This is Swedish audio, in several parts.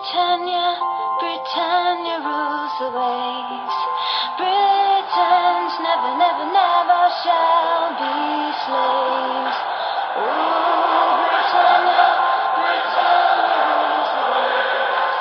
Britannia, Britannia rules the waves. Britons never, never, never shall be slaves. Ooh, Britannia, Britannia rules the waves.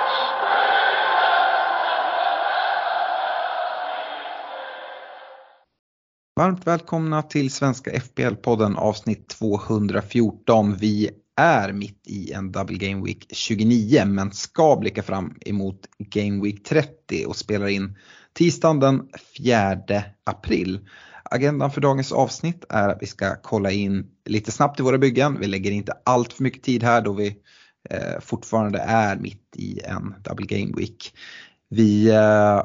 Varmt välkomna till Svenska FPL-podden avsnitt 214. Vi är mitt i en Double Game Week 29 men ska blicka fram emot Game Week 30 och spelar in tisdagen den 4 april. Agendan för dagens avsnitt är att vi ska kolla in lite snabbt i våra byggen. Vi lägger inte allt för mycket tid här då vi eh, fortfarande är mitt i en Double Game Week. Vi eh,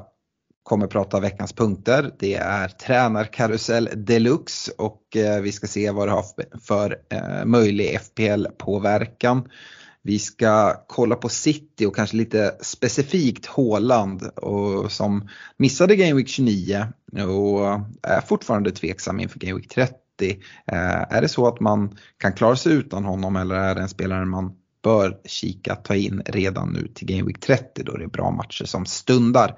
kommer prata veckans punkter. Det är tränarkarusell deluxe och eh, vi ska se vad det har för eh, möjlig FPL-påverkan. Vi ska kolla på City och kanske lite specifikt Håland och som missade Game Week 29 och är fortfarande tveksam inför Game Week 30. Eh, är det så att man kan klara sig utan honom eller är det en spelare man bör kika ta in redan nu till Game Week 30 då det är bra matcher som stundar.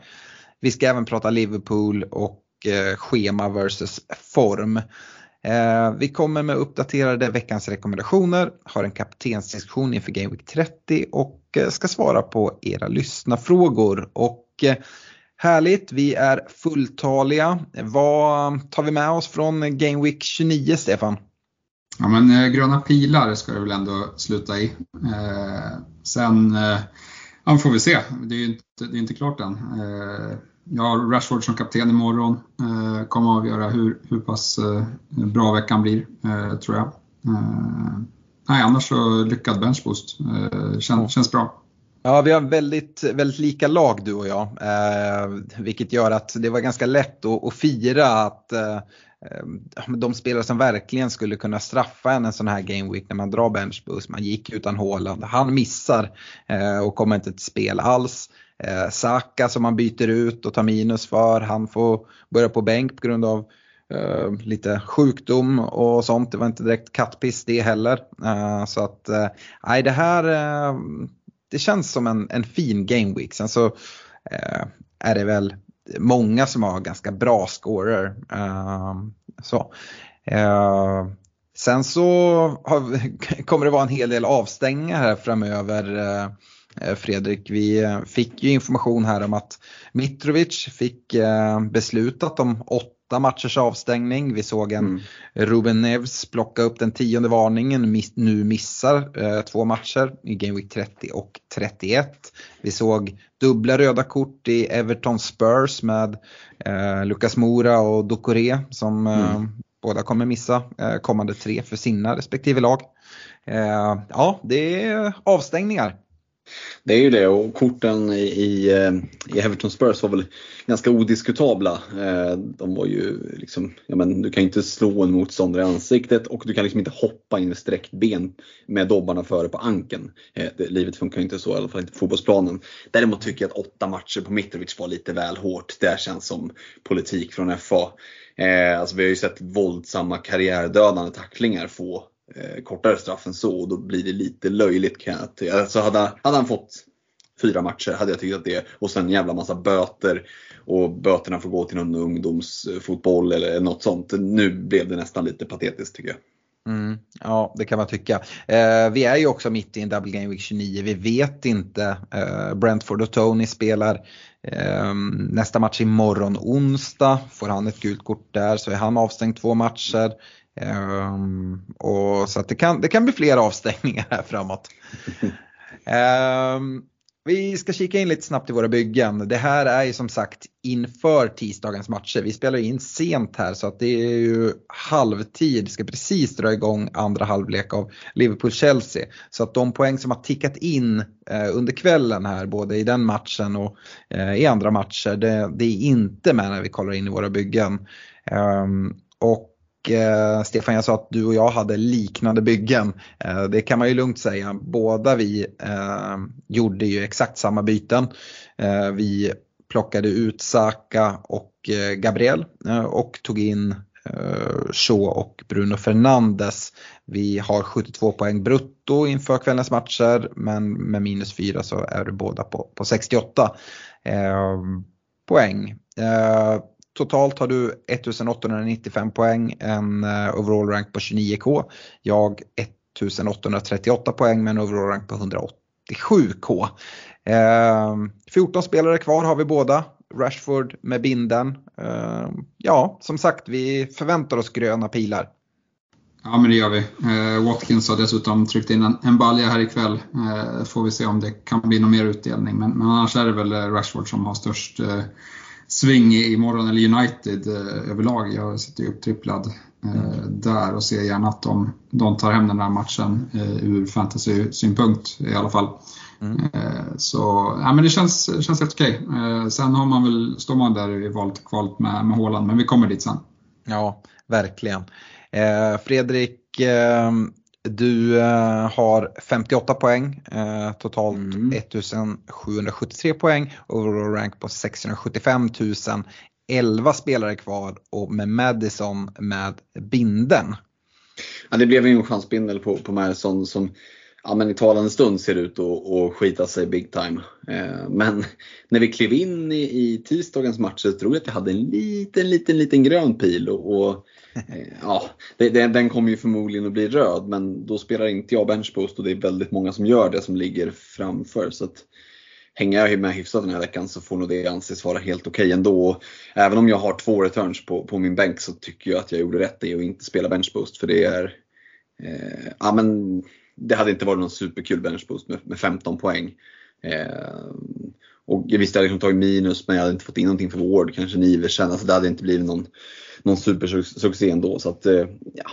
Vi ska även prata Liverpool och eh, schema versus form. Eh, vi kommer med uppdaterade veckans rekommendationer, har en kaptensdiskussion inför Game Week 30 och eh, ska svara på era lyssnarfrågor. Och eh, härligt, vi är fulltaliga. Vad tar vi med oss från Game Week 29 Stefan? Ja men eh, gröna pilar ska det väl ändå sluta i. Eh, sen eh, ja, får vi se, det är inte, det är inte klart än. Eh, Eh, har Rashford som kapten imorgon. Eh, kommer att avgöra hur, hur pass eh, bra veckan blir, eh, tror jag. Eh, nej, annars så lyckad benchboost. Eh, känns, känns bra. Ja, vi har väldigt, väldigt lika lag du och jag. Eh, vilket gör att det var ganska lätt att, att fira att eh, de spelare som verkligen skulle kunna straffa en en sån här game week när man drar benchboost. Man gick utan Haaland. Han missar eh, och kommer inte till spel alls. Eh, Saka som man byter ut och tar minus för. Han får börja på bänk på grund av eh, lite sjukdom och sånt. Det var inte direkt kattpiss det heller. Eh, så att, eh, nej det här, eh, det känns som en, en fin game week. Sen så eh, är det väl många som har ganska bra scorer. så. sen så har, kommer det vara en hel del avstängningar här framöver. Fredrik, vi fick ju information här om att Mitrovic fick beslutat om åtta matchers avstängning. Vi såg en mm. Ruben Neves plocka upp den tionde varningen, nu missar eh, två matcher i Game Week 30 och 31. Vi såg dubbla röda kort i Everton Spurs med eh, Lucas Mora och Dokore som eh, mm. båda kommer missa eh, kommande tre för sina respektive lag. Eh, ja, det är avstängningar. Det är ju det och korten i, i, eh, i Everton Spurs var väl ganska odiskutabla. Eh, de var ju liksom, ja men du kan inte slå en motståndare i ansiktet och du kan liksom inte hoppa in med sträckt ben med dobbarna före på anken. Eh, det, livet funkar inte så, i alla fall inte på fotbollsplanen. Däremot tycker jag att åtta matcher på Mitrovic var lite väl hårt. Det känns som politik från FA. Alltså vi har ju sett våldsamma karriärdödande tacklingar få eh, kortare straff än så och då blir det lite löjligt kan jag tycka. Alltså hade, hade han fått fyra matcher hade jag tyckt att det, och sen en jävla massa böter och böterna får gå till någon ungdomsfotboll eller något sånt. Nu blev det nästan lite patetiskt tycker jag. Mm, ja, det kan man tycka. Eh, vi är ju också mitt i en Double Game Week 29. Vi vet inte. Eh, Brentford och Tony spelar eh, nästa match imorgon onsdag. Får han ett gult kort där så är han avstängd två matcher. Um, och så det kan, det kan bli fler avstängningar här framåt. um, vi ska kika in lite snabbt i våra byggen. Det här är ju som sagt inför tisdagens matcher. Vi spelar in sent här så att det är ju halvtid. Det ska precis dra igång andra halvlek av Liverpool-Chelsea. Så att de poäng som har tickat in eh, under kvällen här både i den matchen och eh, i andra matcher det, det, är inte med när vi kollar in i våra byggen. Um, och eh, Stefan, jag sa att du och jag hade liknande byggen. Eh, det kan man ju lugnt säga. Båda vi eh, gjorde ju exakt samma byten. Eh, vi plockade ut Saka och eh, Gabriel eh, och tog in eh, Shaw och Bruno Fernandes. Vi har 72 poäng brutto inför kvällens matcher men med minus 4 så är du båda på, på 68 eh, poäng. Eh, Totalt har du 1895 poäng, eh, en overall rank på 29k. Jag 1838 poäng med en overall rank på 187k. 14 spelare kvar har vi båda. Rashford med binden. Ehm, ja, som sagt, vi förväntar oss gröna pilar. Ja, men det gör vi. Eh, Watkins har dessutom tryckt in en, en balja här ikväll. Eh, får vi se om det kan bli någon mer utdelning. Men, men annars är det väl eh, Rashford som har störst eh, sving imorgon, eller United eh, överlag. Jag sitter ju upptripplad eh, där och ser gärna att de, de tar hem den här matchen eh, ur fantasy-synpunkt i alla fall. Mm. Eh, så ja, men det känns, känns helt okej. Eh, sen har man väl, står man där i valet kvalet med, med Håland, men vi kommer dit sen. Ja, verkligen. Eh, Fredrik, eh, du eh, har 58 poäng, eh, totalt mm. 1773 poäng, overall rank på 675 000. 11 spelare kvar och med Madison med binden. Ja, det blev ju en chansbindel på, på Madison som ja, men i talande stund ser ut att, skita sig big time. Eh, men när vi klev in i, i tisdagens match så tror jag att jag hade en liten, liten, liten grön pil och, och ja, det, det, den kommer ju förmodligen att bli röd men då spelar inte jag benchpost och det är väldigt många som gör det som ligger framför. Så att, hänger jag med hyfsat den här veckan så får nog det anses vara helt okej okay ändå. Även om jag har två returns på, på min bänk så tycker jag att jag gjorde rätt i att inte spela benchboost för det är eh, ja, men det hade inte varit någon superkul benchboost med, med 15 poäng. Eh, och jag visste jag hade liksom tagit minus men jag hade inte fått in någonting för Ward, kanske Niversen. Alltså det hade inte blivit någon, någon supersuccé ändå. Så att, eh, ja.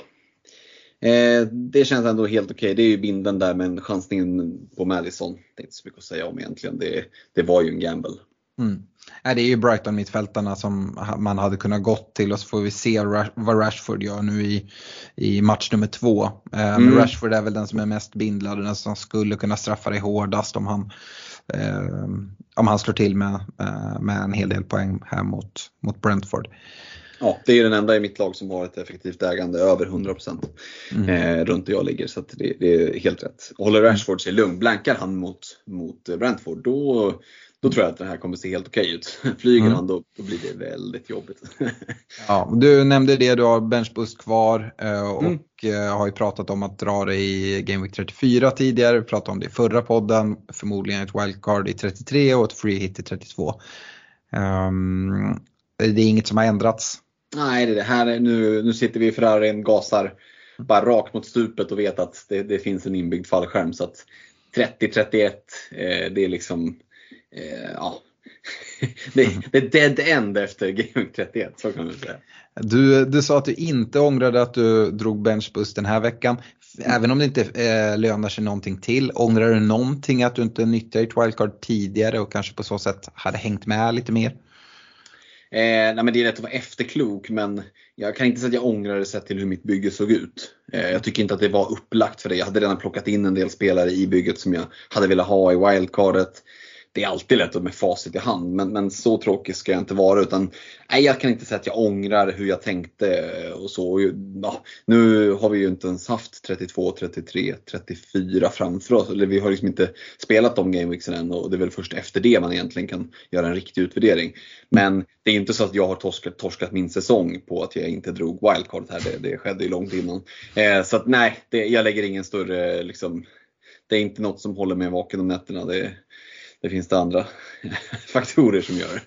Eh, det känns ändå helt okej. Okay. Det är ju binden där men chansningen på Madison, det är inte så mycket att säga om egentligen. Det, det var ju en gamble. Mm. det är ju Brighton mittfältarna som man hade kunnat gått till och så får vi se vad Rashford gör nu i, i match nummer två. Mm. Men Rashford är väl den som är mest bindlad och den som skulle kunna straffa dig hårdast om han eh, om han slår till med, eh, med en hel del poäng här mot, mot Brentford. Ja, det är den enda i mitt lag som har ett effektivt ägande över 100% mm. eh, runt där jag ligger. Så det, det, är helt rätt. Håller Rashford sig lugn, blankar han mot, mot Brentford då, då tror jag att det här kommer se helt okej ut. Flyger mm. han då, då blir det väldigt jobbigt. ja, du nämnde det, du har benchboost kvar eh, och mm. Har ju pratat om att dra det i Game Week 34 tidigare, vi pratade om det i förra podden, förmodligen ett wildcard i 33 och ett free hit i 32. Um, ehm, det är inget som har ändrats? Nej, det är här nu, nu sitter vi i Ferrarin, gasar bara rakt mot stupet och vet att det, det finns en inbyggd fallskärm. Så att 30-31, eh, det är liksom eh, ja, det, det, är dead end efter Game 31, så kan man säga. Du, du sa att du inte ångrade att du drog benchboost den här veckan. Även om det inte eh, lönar sig någonting till, ångrar du någonting att du inte nyttjade ditt wildcard tidigare och kanske på så sätt hade hängt med lite mer? Eh, nej men det är lätt att vara efterklok men jag kan inte säga att jag ångrar det sett till hur mitt bygge såg ut. Eh, jag tycker inte att det var upplagt för det. Jag hade redan plockat in en del spelare i bygget som jag hade velat ha i wildcardet det är alltid lätt med facit i hand, men, men så tråkig ska jag inte vara. Utan, nej, jag kan inte säga att jag ångrar hur jag tänkte eh, och så. Ja, nu har vi ju inte ens haft 32, 33, 34 framför oss. Eller vi har liksom inte spelat de gameweeksen än och det är väl först efter det man egentligen kan göra en riktig utvärdering. Men det är inte så att jag har torskat, torskat min säsong på att jag inte drog wildcard här. Det, det skedde ju långt innan. Eh, så att nej, det, jag lägger ingen större liksom, det är inte något som håller mig vaken om nätterna. Det, det finns det andra faktorer som gör.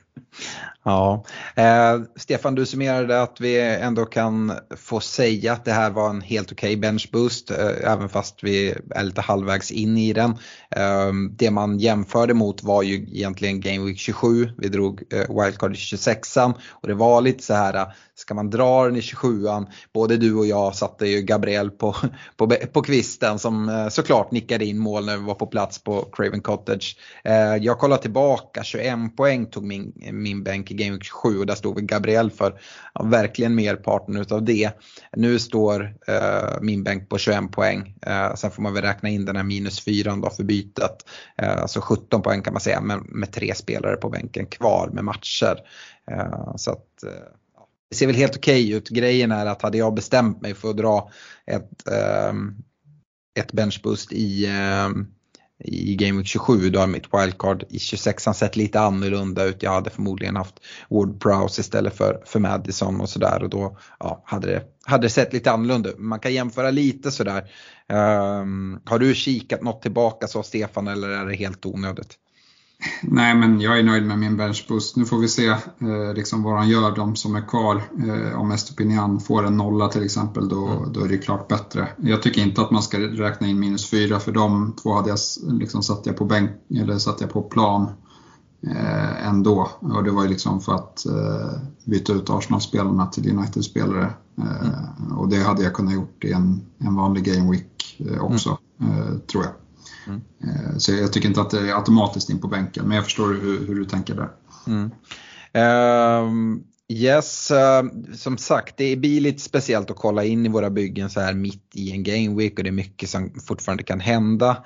Ja, eh, Stefan du summerade att vi ändå kan få säga att det här var en helt okej okay benchboost eh, även fast vi är lite halvvägs in i den. Eh, det man jämförde mot var ju egentligen Game Week 27, vi drog eh, wildcard i 26an och det var lite så här eh, ska man dra den i 27an, både du och jag satte ju Gabriel på, på, på kvisten som eh, såklart nickade in mål när vi var på plats på Craven Cottage. Eh, jag kollar tillbaka, 21 poäng tog min, min bänk i Game Week 27 och där stod vi Gabriel för ja, verkligen merparten utav det. Nu står eh, min bänk på 21 poäng, eh, sen får man väl räkna in den här minus 4 då för bytet. Eh, alltså 17 poäng kan man säga med, med tre spelare på bänken kvar med matcher. Eh, så att eh, det ser väl helt okej okay ut. Grejen är att hade jag bestämt mig för att dra ett, eh, ett benchboost i, eh, i Game Week 27 då har mitt wildcard i 26 sett lite annorlunda ut. Jag hade förmodligen haft Ward Prowse istället för, för Madison och sådär och då ja, hade, det, hade det sett lite annorlunda ut. Man kan jämföra lite sådär. Um, har du kikat något tillbaka så Stefan eller är det helt onödigt? Nej, men jag är nöjd med min benchboost. Nu får vi se eh, liksom vad han gör, de som är kvar. Eh, om Estopinian får en nolla till exempel, då, mm. då är det klart bättre. Jag tycker inte att man ska räkna in minus fyra, för de två hade jag, liksom, satt jag på bänk, eller satt jag på plan eh, ändå. Och det var ju liksom för att eh, byta ut Arsenal-spelarna till United-spelare. Eh, mm. Och det hade jag kunnat gjort i en, en vanlig Game Week eh, också, mm. tror jag. Mm. Så jag tycker inte att det är automatiskt in på bänken, men jag förstår hur, hur du tänker där. Mm. Um, yes, uh, som sagt det blir lite speciellt att kolla in i våra byggen så här mitt i en game week och det är mycket som fortfarande kan hända.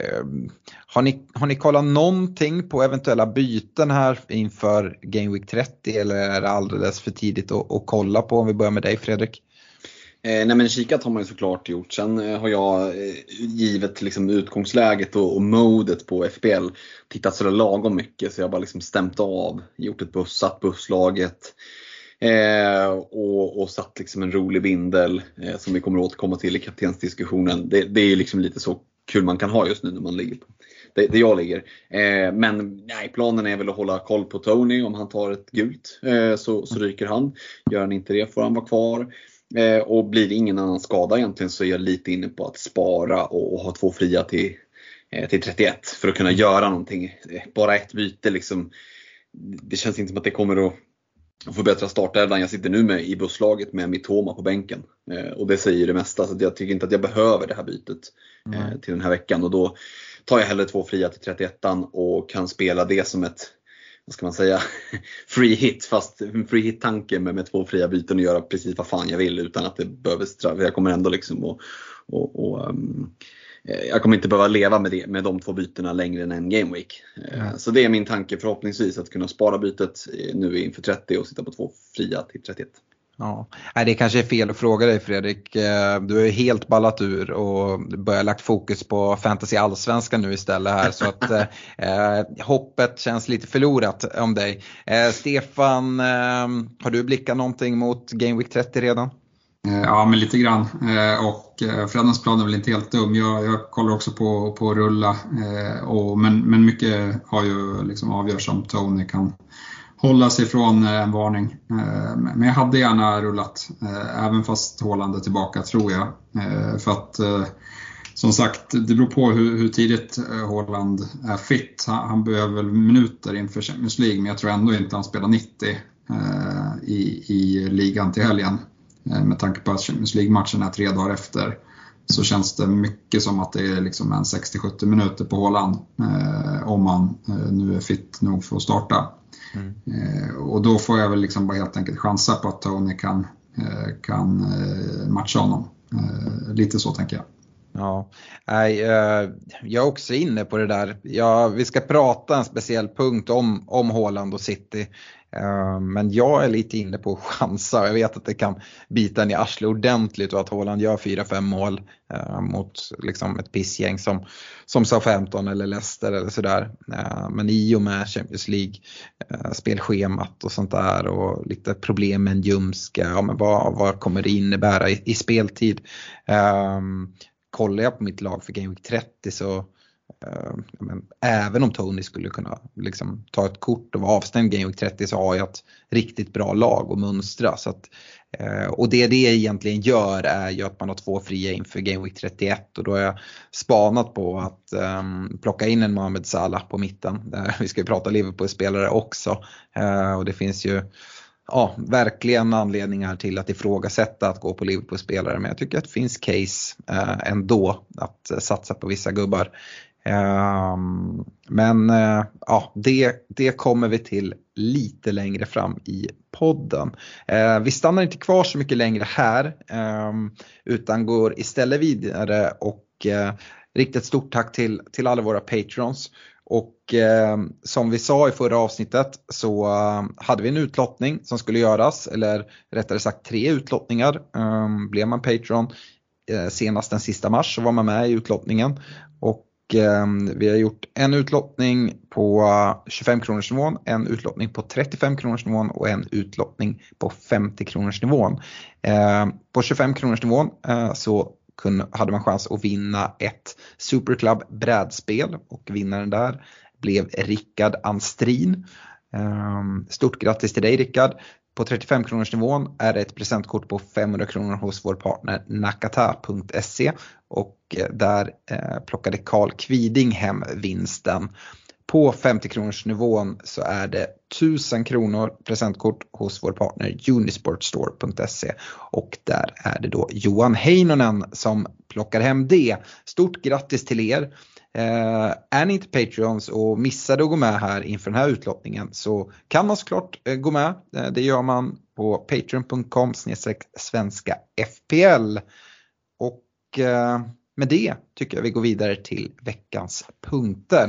Uh, har, ni, har ni kollat någonting på eventuella byten här inför Game Week 30 eller är det alldeles för tidigt att, att kolla på om vi börjar med dig Fredrik? Eh, nej men kikat har man ju såklart gjort. Sen eh, har jag eh, givet liksom utgångsläget och, och modet på FPL tittat sådär lagom mycket så jag har bara liksom stämt av, gjort ett buss, satt busslaget eh, och, och satt liksom en rolig bindel eh, som vi kommer återkomma till i kaptensdiskussionen. Det, det är liksom lite så kul man kan ha just nu när man ligger på det, det jag ligger. Eh, men nej, planen är väl att hålla koll på Tony. Om han tar ett gult eh, så, så ryker han. Gör han inte det får han vara kvar. Eh, och blir det ingen annan skada egentligen så är jag lite inne på att spara och, och ha två fria till, eh, till 31 för att kunna göra någonting. Eh, bara ett byte liksom. Det känns inte som att det kommer att förbättra startelvan. Jag sitter nu med i busslaget med Mitoma på bänken. Eh, och det säger det mesta. Så jag tycker inte att jag behöver det här bytet eh, till den här veckan. Och då tar jag hellre två fria till 31 och kan spela det som ett vad ska man säga, free hit fast free hit tanke med, med två fria byten och göra precis vad fan jag vill utan att det behöver straffa. Jag kommer ändå liksom och, och, och um, jag kommer inte behöva leva med, det, med de två bytena längre än en game week. Mm. Så det är min tanke förhoppningsvis att kunna spara bytet nu inför 30 och sitta på två fria till 31. Ja, det kanske är fel att fråga dig Fredrik. Eh, du har helt ballat ur och börjat lagt fokus på fantasy allsvenskan nu istället här så att eh, eh, hoppet känns lite förlorat om dig. Eh, Stefan, eh, har du blickat någonting mot Game Week 30 redan? Eh, ja, men lite grann. Och Freddans plan är väl inte helt dum. Jag, jag kollar också på, på att rulla. Och, men, men mycket har ju liksom avgörs om Tony kan hålla sig från eh, en varning. Eh, men jag hade gärna rullat, eh, även fast Håland är tillbaka tror jag. För att som sagt, det beror på hur, hur tidigt Håland är fit. Han, han behöver väl minuter inför Champions League, men jag tror ändå inte han spelar 90 i, i ligan till helgen. Med tanke på att Champions League-matchen är tre dagar efter så känns det mycket som att det är liksom en 60-70 minuter på Håland om han nu är fit nog för att starta. Mm. Eh, och då får jag väl liksom bara helt enkelt chansa på att Tony kan, eh, kan eh, matcha honom. Eh, lite så tänker jag. Ja, eh, jag är också inne på det där. Ja, vi ska prata en speciell punkt om, om Håland och City. Eh, men jag är lite inne på att chansa. Jag vet att det kan bita en i arslet ordentligt och att Haaland gör 4-5 mål eh, mot liksom ett pissgäng som, som Southampton eller Leicester eller sådär. Eh, men i och med Champions League spelschemat och sånt där och lite problem med en ljumske, ja men vad, vad kommer det innebära i, i speltid? kollar jag på mitt lag för Game Week 30 så Eh, men, även om Tony skulle kunna liksom, ta ett kort och vara avstängd Game Week 30 så har jag ett riktigt bra lag att mönstra. Så att, uh, och det det egentligen gör är ju att man har två fria inför Game Week 31 och då har jag spanat på att um, plocka in en Mohamed Salah på mitten. Uh, vi ska ju prata Liverpool-spelare också och det finns ju ja, verkligen anledningar till att ifrågasätta att gå på Liverpool-spelare men jag tycker att det finns case eh, ändå att satsa på vissa gubbar. Ehm, men eh, ja, det, det kommer vi till lite längre fram i podden. Eh, vi stannar inte kvar så mycket längre här ehm, utan går istället vidare och eh, riktigt riktar ett stort tack till, till alla våra patrons. Och eh, som vi sa i förra avsnittet så eh, hade vi en utlottning som skulle göras, eller rättare sagt tre utlottningar. Eh, blev man Patreon eh, senast den sista mars så var man med i utlottningen. Och Ehm, vi har gjort en utlottning på eh, 25 kronors nivån, en utlottning på 35 kronors nivån och en utlottning på 50 ehm, kronors nivån. Eh, på 25 kronors nivån så hade man chans att vinna ett Superclub brädspel och vinnaren där blev Rickard Anstrin. Ehm, stort grattis till dig Rickard. På 35 kronors nivån är det ett presentkort på 500 kronor hos vår partner nakata.se och eh, där eh, plockade Karl Kviding hem vinsten. På 50 kronors nivån så är det 1000 kronor presentkort hos vår partner Unisportstore.se och där är det då Johan Heinonen som plockar hem det. Stort grattis till er! Eh, är ni inte Patreons och missade att gå med här inför den här utlottningen så kan man såklart eh, gå med. Eh, det gör man på patreon.com svenska FPL. Och eh, med det tycker jag vi går vidare till veckans punkter.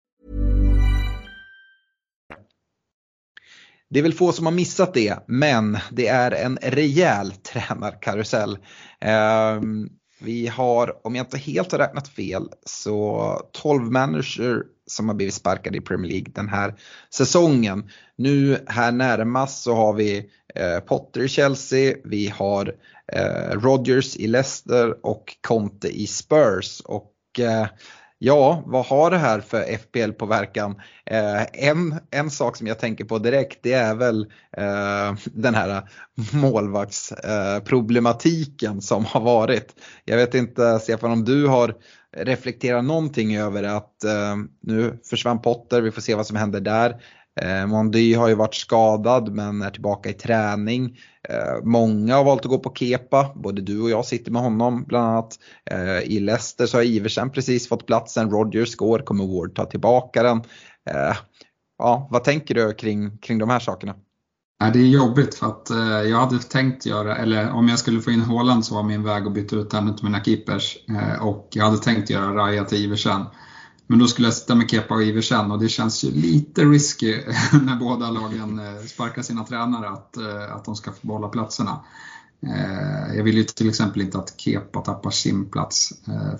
Det är väl få som har missat det, men det är en rejäl tränarkarusell. Ehm, vi har, om jag inte helt har räknat fel, så 12 manager som har blivit sparkade i Premier League den här säsongen. Nu här närmast så har vi eh, Potter i Chelsea, vi har eh, Rodgers i Leicester och Conte i Spurs. Och eh, Ja, vad har det här för FPL-påverkan? Eh, en, en sak som jag tänker på direkt det är väl eh, den här målvaktsproblematiken eh, som har varit. Jag vet inte Stefan om du har reflekterat någonting över att eh, nu försvann Potter, vi får se vad som händer där. Eh, Mondy har ju varit skadad men är tillbaka i träning. Eh, många har valt att gå på Kepa, både du och jag sitter med honom bland annat. Eh, I Leicester så har Iversen precis fått platsen, Rodgers går, kommer Ward ta tillbaka den. Eh, ja, vad tänker du kring, kring de här sakerna? det är jobbigt för att eh, jag hade tänkt göra, eller om jag skulle få in Håland så var min väg att byta ut en av mina keepers eh, och jag hade tänkt göra Raja till Iversen. Men då skulle jag sitta med Kepa och Iversen och det känns ju lite risky när båda lagen eh, sparkar sina tränare att, eh, att de ska få behålla platserna. Eh, jag vill ju till exempel inte att Kepa tappar sin plats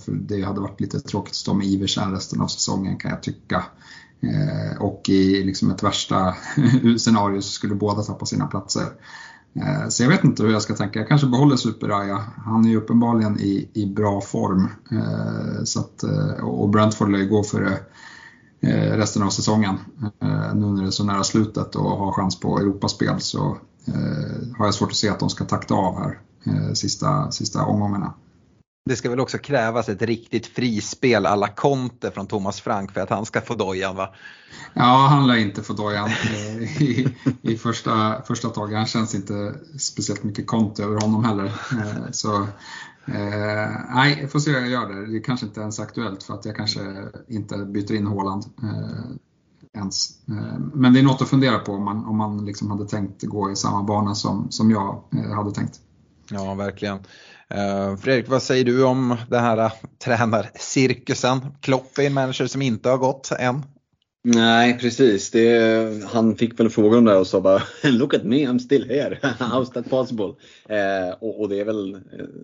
för det hade varit lite tråkigt att stå med Iversen resten av säsongen kan jag tycka. Och i liksom ett värsta scenario så skulle båda tappa sina platser. Eh, så jag vet inte hur jag ska tänka. Jag kanske behåller Super-Raja. Han är ju uppenbarligen i, i bra form. Eh, så att, eh, och Brentford lär ju gå för det resten av säsongen. Nu när det är så nära slutet och har chans på Europaspel så har jag svårt att se att de ska takta av här sista, sista omgångarna. Det ska väl också krävas ett riktigt frispel alla Conte från Thomas Frank för att han ska få dojan va? Ja, han lär inte få dojan i, i första, första taget. Han känns inte speciellt mycket Conte över honom heller. Eh, så eh, nej, jag får se hur jag gör det. Det är kanske inte ens aktuellt för att jag kanske inte byter in Håland eh, ens. Men det är något att fundera på om man, om man liksom hade tänkt gå i samma bana som, som jag hade tänkt. Ja, verkligen. Uh, Fredrik, vad säger du om den här uh, tränarcirkusen? Klopp är en manager som inte har gått än. Nej, precis. Det, han fick väl frågan där och sa bara Look at me, I'm still here. How's that possible? Eh, och, och, det är väl eh,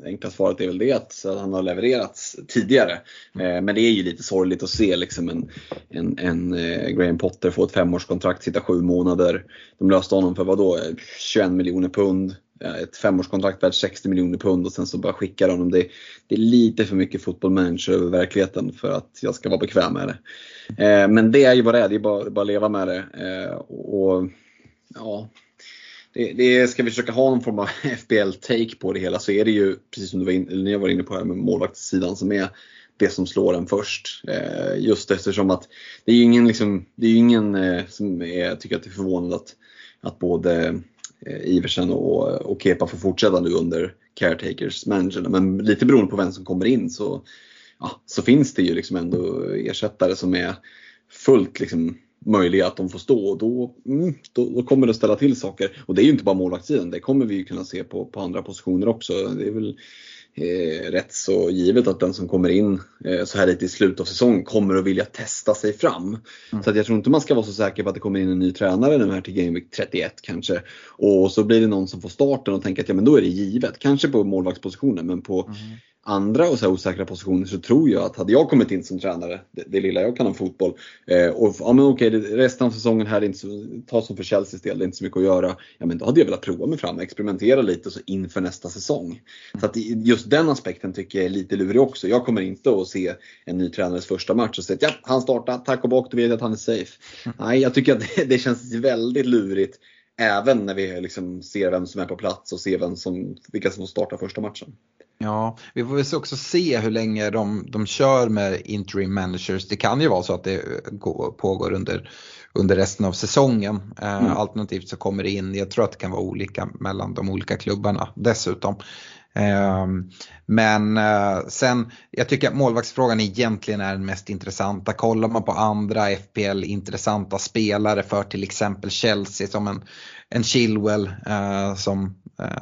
enkla svaret är väl det att han har levererats tidigare. Eh, men det är ju lite sorgligt att se liksom en, en, en eh, Graham Potter få ett femårskontrakt, sitta sju månader. De löste honom för vad då 21 miljoner pund ett femårskontrakt värt 60 miljoner pund och sen så bara skickar honom. Det, det är lite för mycket fotboll manager över verkligheten för att jag ska vara bekväm med det. Eh, men det är ju vad det är, det är bara, bara att leva med det. Eh, och ja, det, det, ska vi försöka ha någon form av FBL-take på det hela så är det ju, precis som du var in, ni var inne på här med målvaktssidan som är det som slår en först. Eh, just eftersom att det är ju ingen, liksom, det är ingen eh, som är, tycker att det är förvånande att, att både Eh, Iversen och, och Kepa får fortsätta nu under Caretakers-managerna. Men lite beroende på vem som kommer in så, ja, så finns det ju liksom ändå ersättare som är fullt liksom, möjliga att de får stå och då, mm, då, då, kommer det att ställa till saker. Och det är ju inte bara målvaktssidan, det kommer vi ju kunna se på, på andra positioner också. Det är väl eh, rätt så givet att den som kommer in eh, så här lite i slutet av säsongen kommer att vilja testa sig fram. Mm. Så att jag tror inte man ska vara så säker på att det kommer in en ny tränare nu här till Game Week 31 kanske. Och så blir det någon som får starten och tänker att ja men då är det givet. Kanske på målvaktspositionen men på mm andra och så osäkra positioner så tror jag att hade jag kommit in som tränare, det, det lilla jag kan om fotboll, eh, och ja men okej, resten av säsongen här är inte så, ta som för Chelseas del, det är inte så mycket att göra. Ja men då hade jag velat prova mig fram, experimentera lite så inför nästa säsong. Så att just den aspekten tycker jag är lite lurig också. Jag kommer inte att se en ny tränares första match och säga att ja, han startar, tack och bock, du vet att han är safe. Nej, jag tycker att det, det känns väldigt lurigt Även när vi liksom ser vem som är på plats och ser vem som, vilka som startar första matchen. Ja, vi får väl också se hur länge de, de kör med interim managers. Det kan ju vara så att det pågår under, under resten av säsongen. Eh, mm. Alternativt så kommer det in, jag tror att det kan vara olika mellan de olika klubbarna dessutom. Ehm, men eh, sen, jag tycker att målvaktsfrågan egentligen är den mest intressanta. Kollar man på andra FPL intressanta spelare för till exempel Chelsea som en, en Chilwell eh, som,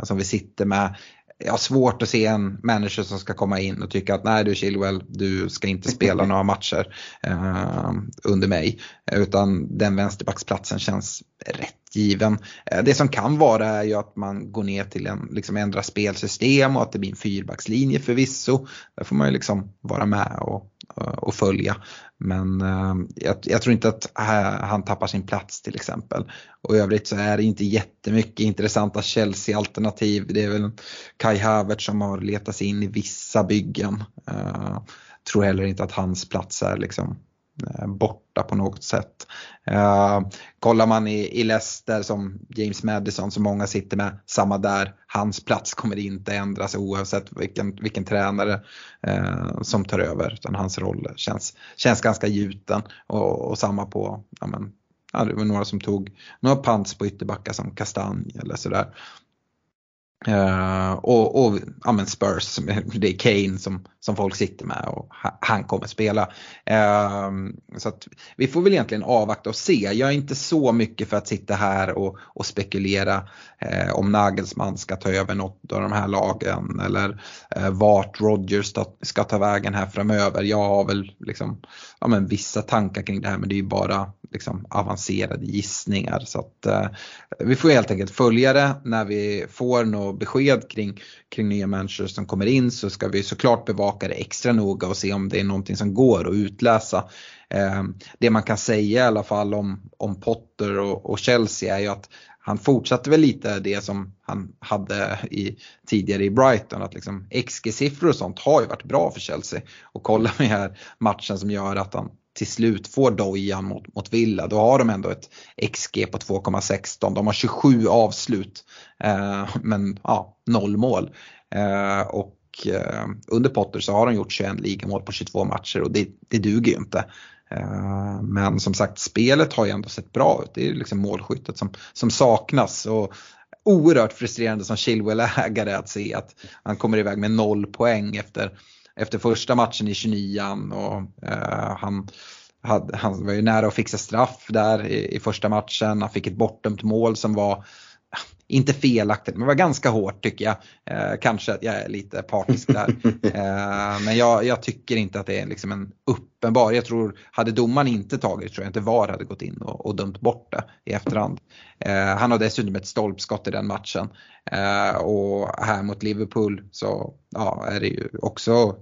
som vi sitter med jag har svårt att se en manager som ska komma in och tycka att nej du Chilwell, du ska inte spela några matcher eh, under mig. Utan den vänsterbacksplatsen känns rätt given. Eh, det som kan vara är ju att man går ner till en, liksom ändra spelsystem och att det blir en fyrbackslinje förvisso. Där får man ju liksom vara med och, eh, och följa. Men eh, jag, jag, tror inte att han tappar sin plats till exempel. Och i övrigt så är det inte jättemycket intressanta Chelsea-alternativ. Det är väl Kai Havertz som har letat sig in i vissa byggen. Uh, tror heller inte att hans plats är liksom Eh, borta på något sätt. Eh, kollar man i, i Leicester som James Madison som många sitter med, samma där. Hans plats kommer inte ändras oavsett vilken, vilken tränare eh, som tar över. Utan hans roll känns, känns ganska gjuten. Och, och samma på, ja, men, ja, det var några som tog några pants på ytterbackar som Kastanj eller sådär. Uh, och och ja, men Spurs, det är Kane som, som folk sitter med och han kommer spela. Uh, så att vi får väl egentligen avvakta och se. Jag är inte så mycket för att sitta här och, och spekulera uh, om Nagelsmann ska ta över något av de här lagen eller eh, vart Rodgers ska ta vägen här framöver. Jag har väl liksom, ja, men vissa tankar kring det här men det är ju bara liksom, avancerade gissningar. Så att, eh, vi får helt enkelt följa det när vi får något besked kring, kring nya människor som kommer in så ska vi såklart bevaka det extra noga och se om det är någonting som går att utläsa. Eh, det man kan säga i alla fall om, om Potter och, och Chelsea är ju att han fortsatte väl lite det som han hade i, tidigare i Brighton. Att liksom XG-siffror och sånt har ju varit bra för Chelsea. Och kolla med här matchen som gör att han till slut får dojan mot, mot Villa, då har de ändå ett XG på 2,16. De har 27 avslut eh, men ja, noll mål. Eh, och eh, under Potter så har de gjort 21 ligamål på 22 matcher och det, det duger ju inte. Eh, men som sagt, spelet har ju ändå sett bra ut. Det är liksom målskyttet som, som saknas. Och oerhört frustrerande som Chilwell-ägare att se att han kommer iväg med noll poäng efter efter första matchen i 29an och eh, han, hade, han var ju nära att fixa straff där i, i första matchen. Han fick ett bortdömt mål som var inte felaktigt, men var ganska hårt tycker jag. Eh, kanske att jag är lite partisk där. Eh, men jag, jag, tycker inte att det är liksom en uppenbar, jag tror, hade domaren inte tagit tror jag inte VAR hade gått in och, och dömt bort det i efterhand. Eh, han har dessutom ett stolpskott i den matchen. Eh, och här mot Liverpool så ja, är det ju också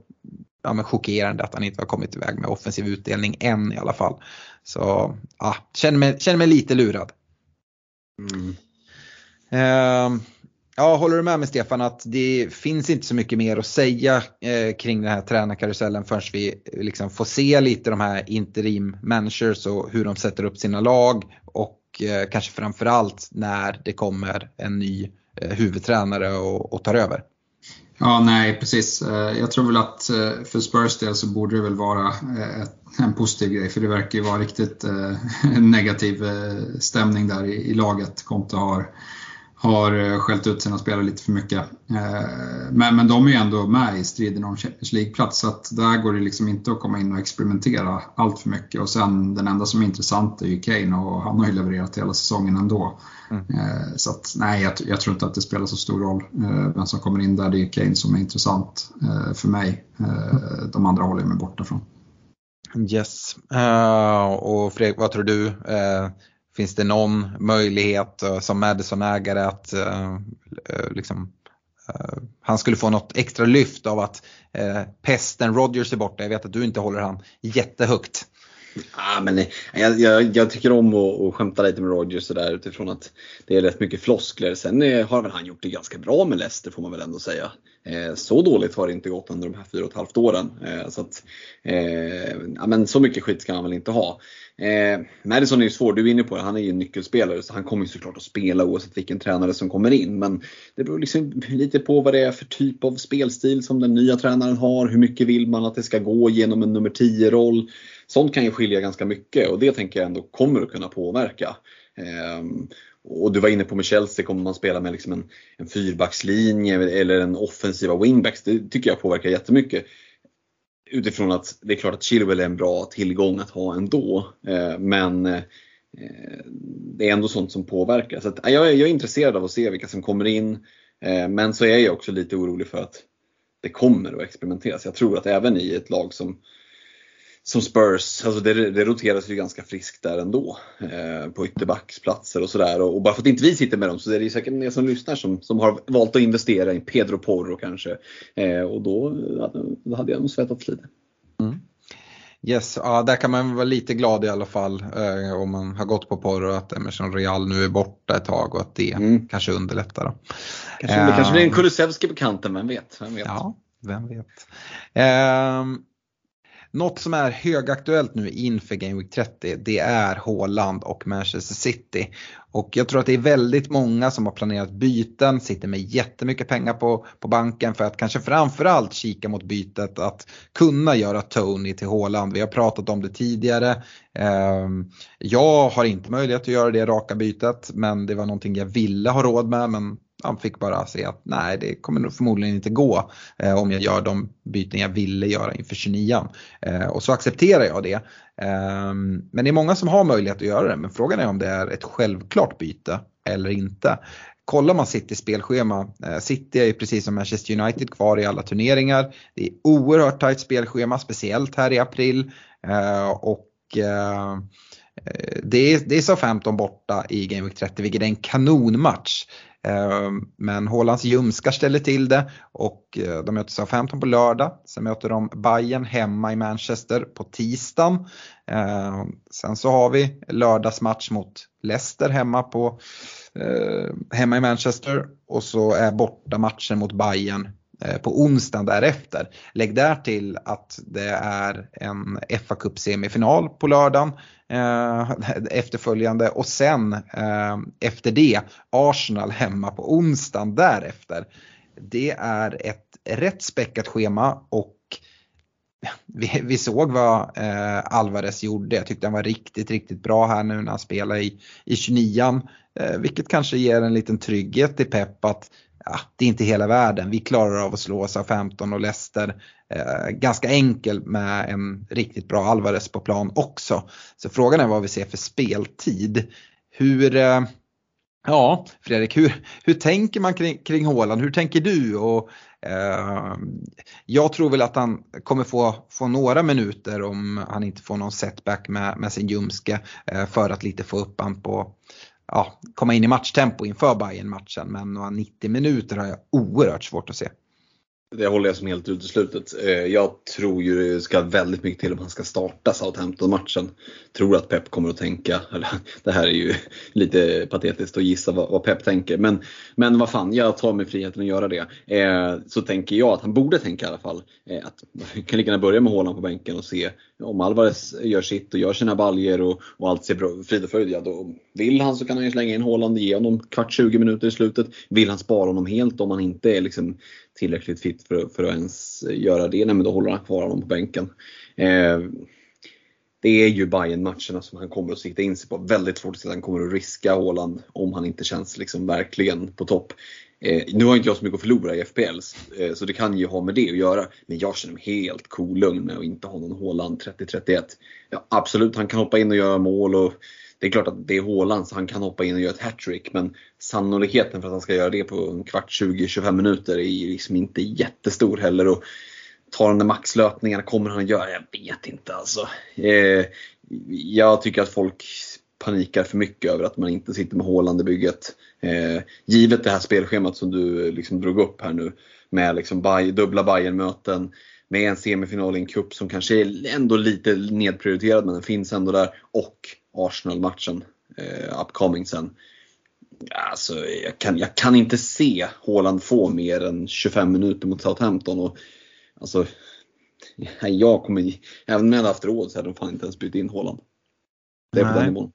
ja, men chockerande att han inte har kommit iväg med offensiv utdelning än i alla fall. Så ja, känner mig, känner mig lite lurad. Mm. Ehm, ja, håller du med mig Stefan att det finns inte så mycket mer att säga eh, kring den här tränarkarusellen förrän vi eh, liksom får se lite de här interim managers och hur de sätter upp sina lag och eh, kanske framförallt när det kommer en ny eh, huvudtränare och, och tar över. Ja, nej precis. Eh, jag tror väl att eh, för Spurs del så borde det väl vara en positiv grej för det verkar ju vara riktigt negativ stämning där i laget. Conte har har eh, skällt ut sina spelare lite för mycket. Eh, men, men de är ju ändå med i striden om Champions League-plats så att där går det liksom inte att komma in och experimentera allt för mycket. Och sen den enda som är intressant är ju Kane och han har ju levererat hela säsongen ändå. Mm. Eh, så att nej, jag, jag, tror inte att det spelar så stor roll vem som kommer in där. Det är Kane som är intressant för mig. De andra håller jag mig borta från. Yes. Uh, och Fredrik, vad tror du? Uh, Finns det någon möjlighet uh, som Madison-ägare att uh, liksom, han skulle få något extra lyft av att pesten Rogers är borta? Jag vet att du inte håller han jättehögt. Ja, men jag, jag, jag tycker om att, att skämta lite med Rogers sådär utifrån att det är rätt mycket floskler. Sen har väl han gjort det ganska bra med Leicester får man väl ändå säga. Eh, så dåligt har det inte gått under de här fyra och ett halvt åren. Eh, så, att, eh, ja, men så mycket skit ska han väl inte ha. Madison är ju svår, du är inne på det, han är ju en nyckelspelare så han kommer ju såklart att spela oavsett vilken tränare som kommer in. Men det beror liksom lite på vad det är för typ av spelstil som den nya tränaren har. Hur mycket vill man att det ska gå genom en nummer 10-roll? Sånt kan ju skilja ganska mycket och det tänker jag ändå kommer att kunna påverka. Och du var inne på med Chelsea, kommer man spela med liksom en, en fyrbackslinje eller en offensiva wingbacks? Det tycker jag påverkar jättemycket utifrån att det är klart att Chilwell är en bra tillgång att ha ändå. Eh, men eh, det är ändå sånt som påverkar. Så att, jag, är, jag är intresserad av att se vilka som kommer in. Eh, men så är jag också lite orolig för att det kommer att experimenteras. Jag tror att även i ett lag som som Spurs, alltså det, det roteras ju ganska friskt där ändå. Eh, på ytterbacksplatser och sådär. Och, och, bara för att inte vi sitter med dem så är det säkert ni som lyssnar som, som har valt att investera i Pedro Porro kanske. Eh, och då, då hade jag nog svettats lite. Mm. Yes, ja, där kan man vara lite glad i alla fall eh, om man har gått på Porro att Emerson Real nu är borta ett tag och att det mm. kanske underlättar. Då. Kanske, det kanske blir en Kulusevski på kanten, vem vet? Vem vet? Ja, vem vet. Något som är högaktuellt nu inför Game Week 30 det är Haaland och Manchester City. Och jag tror att det är väldigt många som har planerat byten, sitter med jättemycket pengar på, på banken för att kanske framförallt kika mot bytet att kunna göra Tony till Haaland. Vi har pratat om det tidigare. Ehm, jag har inte möjlighet att göra det raka bytet men det var någonting jag ville ha råd med men han fick bara se att nej det kommer nog förmodligen inte gå eh, om jag gör de byten jag ville göra inför 29 eh, Och så accepterar jag det. Eh, men det är många som har möjlighet att göra det men frågan är om det är ett självklart byte eller inte. Kollar man Citys spelschema, eh, City är ju precis som Manchester United kvar i alla turneringar. Det är oerhört tajt spelschema, speciellt här i april. Eh, och eh, Eh, det är, det är Southampton borta i Game Week 30 vilket är en kanonmatch. Eh, men Hålands ljumskar ställer till det och eh, de möter Southampton på lördag. Sen möter de Bayern hemma i Manchester på tisdagen. Sen så har vi lördagsmatch mot Leicester hemma, på, hemma i Manchester och så är bortamatchen mot Bayern Eh, på onsdagen därefter. Lägg där till att det är en fa Cup semifinal på lördagen eh, efterföljande och sen eh, efter det Arsenal hemma på onsdagen därefter. Det är ett rätt späckat schema och vi, vi såg vad eh, Alvarez gjorde. Jag tyckte han var riktigt, riktigt bra här nu när han spelade i, i 29 eh, vilket kanske ger en liten trygghet till Pep att ja, det är inte hela världen. Vi klarar av att slå oss av 15 och Leicester eh, ganska enkelt med en riktigt bra Alvarez på plan också. Så frågan är vad vi ser för speltid. Hur, eh, ja Fredrik, hur, hur tänker man kring, kring Håland? Hur tänker du? Och, eh, jag tror väl att han kommer få, få några minuter om han inte får någon setback med, med sin ljumske eh, för att lite få upp han på ja, komma in i matchtempo inför bayern matchen men några 90 minuter har jag oerhört svårt att se. Det håller jag som helt uteslutet. Eh, jag tror ju det ska väldigt mycket till om han ska starta Southampton-matchen. Tror att Pep kommer att tänka, eller det här är ju lite patetiskt att gissa vad, Pep tänker. Men, men vad fan, jag tar mig friheten att göra det. Eh, så tänker jag att han borde tänka i alla fall eh, att man kan lika gärna börja med hålan på bänken och se om Alvarez gör sitt och gör sina baljer och, och allt ser bra, frid och fröjd, ja då vill han så kan han ju slänga in Haaland och ge honom kvart 20 minuter i slutet. Vill han spara honom helt om han inte är liksom tillräckligt fit för, för att ens göra det, nej, men då håller han kvar honom på bänken. Eh, det är ju bayern matcherna som han kommer att sikta in sig på. Väldigt svårt att se att han kommer att riska Haaland om han inte känns liksom verkligen på topp. Eh, nu har inte jag så mycket att förlora i FPL, eh, så det kan ju ha med det att göra. Men jag känner mig helt kolugn cool med att inte ha någon Haaland 30-31. Ja, absolut, han kan hoppa in och göra mål och det är klart att det är Haaland så han kan hoppa in och göra ett hattrick. Men sannolikheten för att han ska göra det på en kvart, 20-25 minuter är liksom inte jättestor heller. Och tar de där maxlöpningarna, kommer han att göra? Jag vet inte alltså. Eh, jag tycker att folk panikar för mycket över att man inte sitter med Haaland i bygget. Eh, givet det här spelschemat som du liksom drog upp här nu med liksom buy, dubbla Bayern-möten, med en semifinal i en cup som kanske är ändå lite nedprioriterad men den finns ändå där och Arsenal-matchen eh, upcoming sen. Alltså, jag, kan, jag kan inte se Haaland få mer än 25 minuter mot Southampton. Och, alltså, jag kommer, även om jag hade haft råd så hade de fan inte ens bytt in Haaland. Det är på den nivån.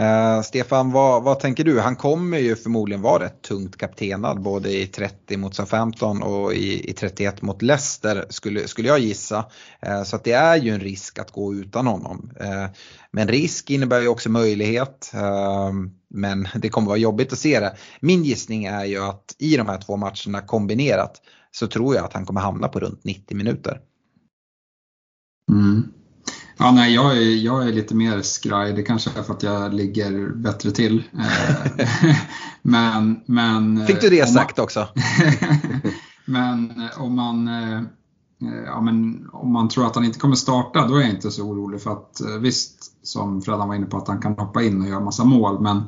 Uh, Stefan, vad, vad, tänker du? Han kommer ju förmodligen vara rätt tungt kaptenad både i 30 mot Southampton och i, i 31 mot Leicester skulle, skulle jag gissa. Uh, så att det är ju en risk att gå utan honom. Uh, men risk innebär ju också möjlighet. Ehm, men det kommer vara jobbigt att se det. Min gissning är ju att i de här två matcherna kombinerat så tror jag att han kommer hamna på runt 90 minuter. Mm. Ja, nej, jag är, jag är lite mer skraj. Det kanske är för att jag ligger bättre till. Eh, men, men, Fick du det sagt man, också? men eh, om man, eh, ja, men om man tror att han inte kommer starta, då är jag inte så orolig. För att visst, som Fredan var inne på, att han kan hoppa in och göra massa mål. Men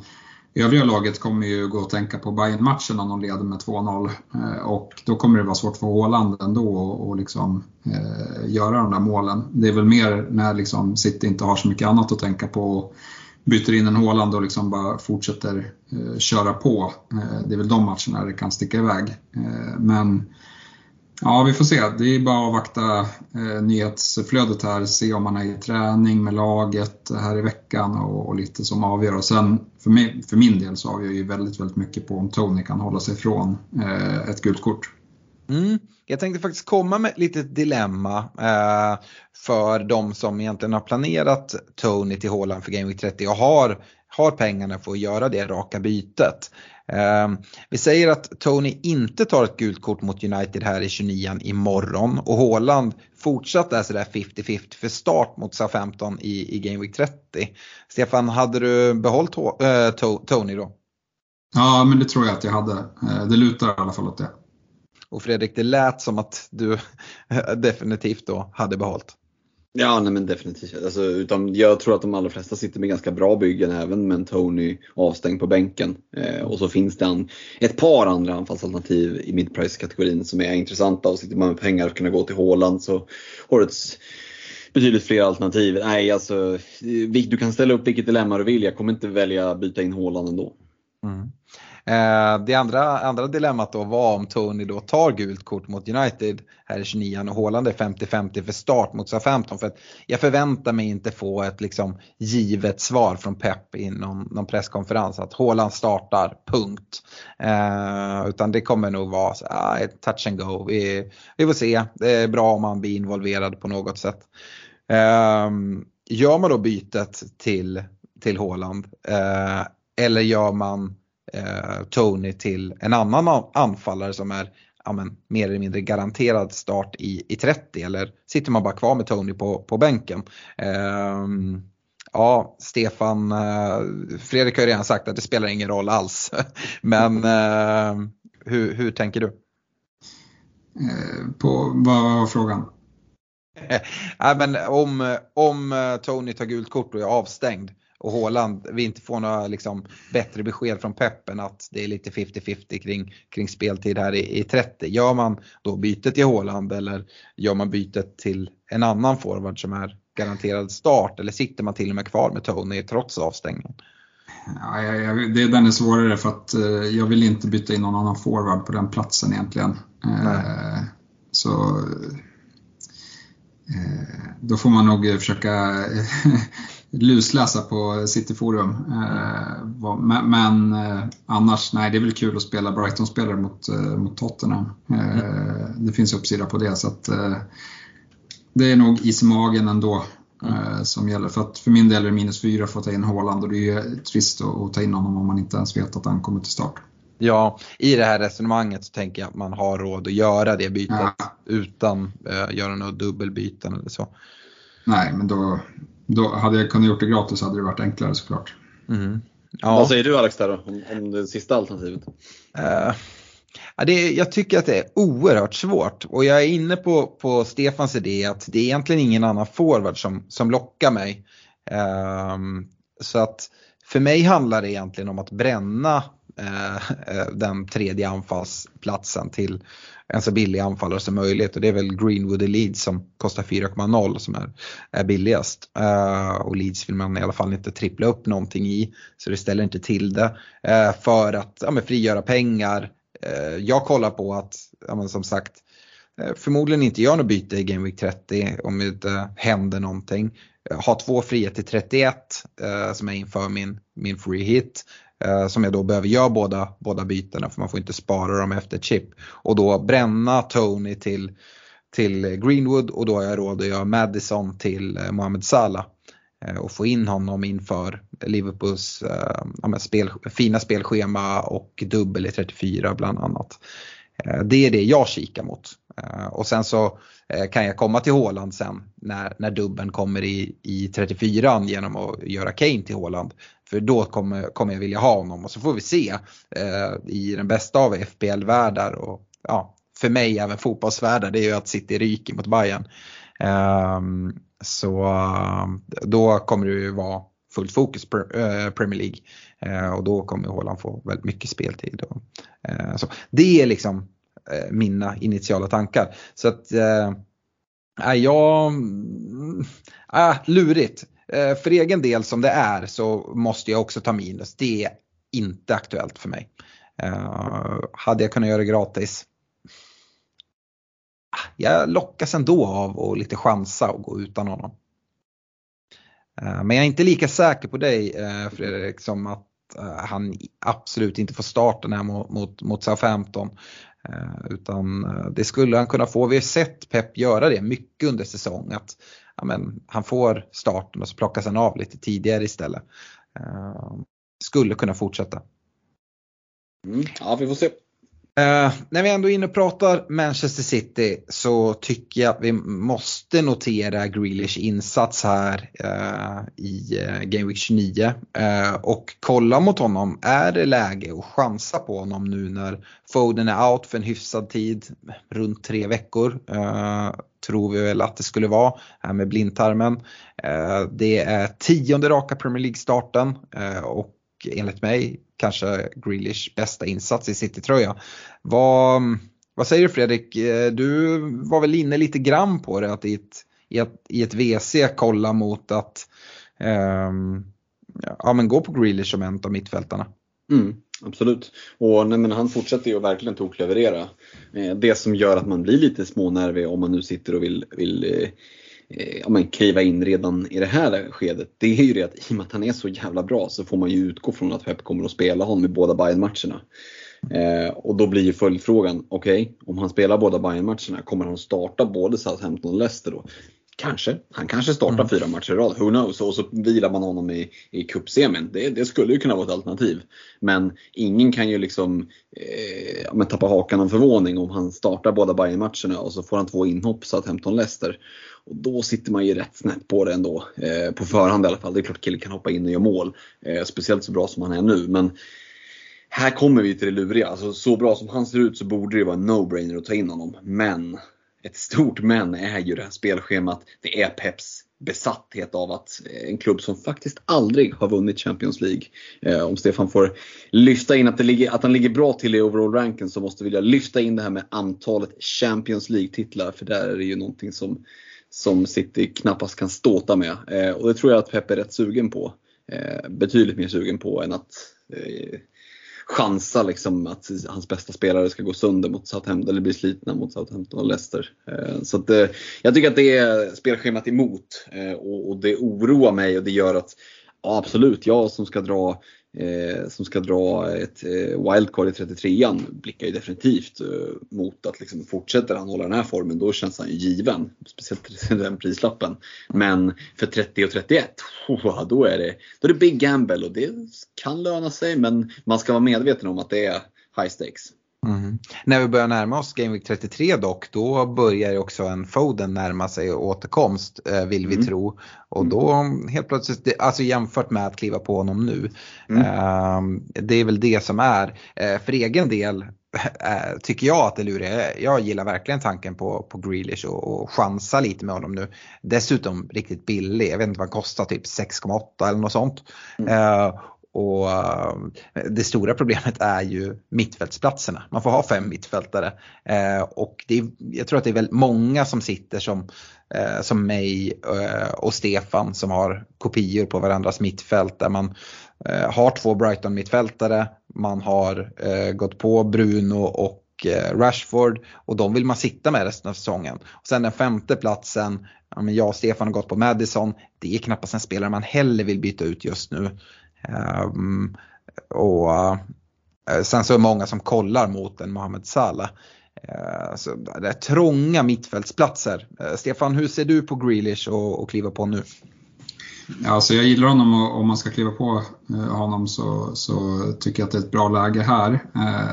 Övriga laget kommer ju gå och tänka på bayern matchen om de leder med 2-0 eh, och då kommer det vara svårt för Haaland ändå att liksom, eh, göra de där målen. Det är väl mer när liksom City inte har så mycket annat att tänka på och byter in en Håland och liksom bara fortsätter eh, köra på. Eh, det är väl de matcherna det kan sticka iväg. Eh, men Ja, vi får se. Det är bara att avvakta eh, nyhetsflödet här, se om man är i träning med laget här i veckan och, och lite som avgör. Och sen för, mig, för min del så avgör ju väldigt, väldigt mycket på om Tony kan hålla sig från eh, ett gult kort. Mm. Jag tänkte faktiskt komma med ett litet dilemma eh, för de som egentligen har planerat Tony till Håland för Game Week 30 och har, har pengarna för att göra det raka bytet. Ehm, vi säger att Tony inte tar ett gult kort mot United här i 29 imorgon och Haaland fortsatt är sådär 50-50 för start mot Southampton i, i Game Week 30. Stefan, hade du behållit äh, Tony då? Ja, men det tror jag att jag hade. Eh, det lutar i alla fall åt det. Och Fredrik, det lät som att du definitivt då hade behållit. Ja, nej men definitivt. Alltså, utan jag tror att de allra flesta sitter med ganska bra byggen även med en Tony avstängd på bänken. Eh, och så finns det en, ett par andra anfallsalternativ i midprice-kategorin som är intressanta och sitter man med pengar att kunna gå till Håland så har du ett betydligt fler alternativ. Nej, alltså du kan ställa upp vilket dilemma du vill. Jag kommer inte välja att byta in Håland ändå. Mm. Eh, det andra, andra dilemmat då var om Tony då tar gult kort mot United här i 29 och Haaland är 50-50 för start mot SA-15. För att jag förväntar mig inte få ett liksom givet svar från Pep i någon, någon presskonferens att Haaland startar, punkt. Eh, utan det kommer nog vara så, ah, touch and go. Vi, vi får se, det är bra om man blir involverad på något sätt. Eh, gör man då bytet till, till Haaland eh, eller gör man Tony till en annan anfallare som är ja, men, mer eller mindre garanterad start i, i 30 eller sitter man bara kvar med Tony på, på bänken? Eh, ja, Stefan, eh, Fredrik har ju redan sagt att det spelar ingen roll alls. Men eh, hur, hur tänker du? Eh, på, vad var frågan? Nej, men om, om Tony tar gult kort och är avstängd, och Håland, vi inte får några liksom, bättre besked från peppen att det är lite 50-50 kring, kring speltid här i, i 30. Gör man då bytet till Håland eller gör man bytet till en annan forward som är garanterad start eller sitter man till och med kvar med Tony trots avstängningen? Ja, jag, jag, det, den är svårare för att eh, jag vill inte byta in någon annan forward på den platsen egentligen. Eh, så eh, då får man nog försöka lusläsa på Cityforum. Eh, men, men eh, annars, nej det är väl kul att spela Brighton-spelare mot, eh, mot Tottenham. Det finns uppsida på det så att det är nog is i magen ändå som gäller. För att för min del är det minus fyra för att ta in Haaland och det är ju trist att ta in honom om man inte ens vet att han kommer till start. Ja, i det här resonemanget så tänker jag att man har råd att göra det bytet ja. utan uh, göra några dubbelbyten eller så. Nej, men då, då hade jag kunnat gjort det gratis hade det varit enklare såklart. Mm. Ja. Vad säger du Alex där då, om, om det sista alternativet? Uh, ja, det, jag tycker att det är oerhört svårt och jag är inne på, på Stefans idé att det är egentligen ingen annan forward som, som lockar mig. Um, så att för mig handlar det egentligen om att bränna Eh, eh, den tredje anfallsplatsen till en så billig anfallare som möjligt och det är väl Greenwood i Leeds som kostar 4,0 som är, är billigast. Uh, och Leeds vill man i alla fall inte trippla upp någonting i så det ställer inte till det. Uh, för att ja, frigöra pengar. Uh, jag kollar på att, ja, som sagt, förmodligen inte gör något byte i Game Week 30 om det inte händer någonting. Ha två fria till 31 som är inför min, min free hit. Eh, som jag då behöver göra båda, båda bytena för man får inte spara dem efter chip. Och då bränna Tony till, till Greenwood och då har jag råd att göra Madison till eh, Mohamed Salah. Eh, och få in honom inför Liverpools eh, ja, spel, fina spelschema och dubbel i 34 bland annat. Eh, det är det jag kikar mot. Och sen så kan jag komma till Håland sen när, när dubben kommer i, i 34 genom att göra Kane till Håland. För då kommer, kommer jag vilja ha honom och så får vi se eh, i den bästa av FPL-världar och ja, för mig även fotbollsvärldar det är ju att City ryker mot Bayern. Eh, så då kommer det ju vara fullt fokus på eh, Premier League eh, och då kommer Håland få väldigt mycket speltid. Och, eh, så. Det är liksom eh, mina initiala tankar. Så att äh, jag, äh, lurigt. Eh, för egen del som det är så måste jag också ta minus. Det är inte aktuellt för mig. Uh, hade jag kunnat göra det gratis? Ah, jag lockas ändå av att lite chansa och gå utan honom. Uh, men jag är inte lika säker på dig uh, Fredrik som att han absolut inte får starten här mot, mot, mot Southampton. Utan det skulle han kunna få. Vi har sett Pep göra det mycket under säsongen. Att ja, men, han får starten och så plockas han av lite tidigare istället. Uh, skulle kunna fortsätta. Mm, ja, vi får se. Uh, när vi ändå är inne och pratar Manchester City så tycker jag vi måste notera Grealish insats här uh, i uh, Game Week 29. och kolla mot honom, är det läge att chansa på honom nu när Foden är out för en hyfsad tid, runt tre veckor tror vi väl att det skulle vara här med blindtarmen. Eh, det är tionde raka Premier League-starten eh, och enligt mig kanske Grealish bästa insats i City-tröja. Vad, vad säger du Fredrik? Eh, du var väl inne lite grann på det att i ett, i ett, i ett WC kolla mot att um, ja, men gå på Grealish som en av mittfältarna. Mm, absolut. Och nej, men han fortsätter ju verkligen tokleverera. Eh, det som gör att man blir lite smånervig om man nu sitter och vill, vill eh, eh, ja, men kliva in redan i det här skedet, det är ju det att i och med att han är så jävla bra så får man ju utgå från att Pep kommer att spela honom i båda Bayern-matcherna. Eh, och då blir ju följdfrågan, okej, okay, om han spelar båda Bayern-matcherna, kommer han starta både Southampton och Leicester då? Kanske. Han kanske startar mm. fyra matcher i rad, who knows? Och så vilar man honom i, i cupsemin. Det, det skulle ju kunna vara ett alternativ. Men ingen kan ju liksom eh, tappa hakan av förvåning om han startar båda Bayern-matcherna och så får han två inhopp Southampton-Leicester. Och då sitter man ju rätt snett på det ändå. Eh, på förhand i alla fall. Det är klart killen kan hoppa in och göra mål. Eh, speciellt så bra som han är nu. Men här kommer vi till det luriga. Alltså, så bra som han ser ut så borde det vara en no-brainer att ta in honom. Men ett stort men är ju det här spelschemat. Det är Peps besatthet av att eh, en klubb som faktiskt aldrig har vunnit Champions League. Eh, om Stefan får lyfta in att, det ligger, att han ligger bra till i overall-ranken så måste vi lyfta in det här med antalet Champions League-titlar. För där är det ju någonting som som City knappast kan ståta med. Eh, och det tror jag att Pep är rätt sugen på. Eh, betydligt mer sugen på än att eh, chansa liksom att hans bästa spelare ska gå sönder mot Southampton eller bli slitna mot Southampton och Leicester. Eh, så att, eh, jag tycker att det är spelschemat emot eh, och det oroar mig och det gör att Ja, absolut, jag som ska dra eh, som ska dra ett eh, wildcard i 33an blickar ju definitivt eh, mot att liksom, fortsätter han hålla den här formen då känns han ju given. Speciellt den prislappen. Men för 30 och 31, oh, då, är det, då är det big gamble och det kan löna sig men man ska vara medveten om att det är high stakes. Mm. När vi börjar närma oss Game Week 33 dock, då börjar också en Foden närma sig återkomst eh, vill vi mm. tro. Och då helt plötsligt, alltså jämfört med att kliva på honom nu. Mm. Eh, det är väl det som är, eh, för egen del eh, tycker jag att det är lurigt. Jag gillar verkligen tanken på, på Grealish och, och chansa lite med honom nu. Dessutom riktigt billig, jag vet inte vad han kostar, typ 6,8 eller något sånt. Mm. Eh, och eh, det stora problemet är ju mittfältsplatserna. Man får ha fem mittfältare. Eh, och det är, jag tror att det är väldigt många som sitter som, eh, som mig och Stefan som har kopior på varandras mittfält där man har två Brighton-mittfältare, man har gått på Bruno och Rashford och de vill man sitta med resten av säsongen. Och sen den femte platsen, jag och Stefan har gått på Madison, det är knappast en spelare man heller vill byta ut just nu. Ehm, och eh, sen så är det många som kollar mot en Mohamed Salah. Eh, så det är trånga mittfältsplatser. Eh, Stefan, hur ser du på Grealish och, och kliva på nu? Ja, alltså jag gillar honom och om man ska kliva på honom så, så tycker jag att det är ett bra läge här.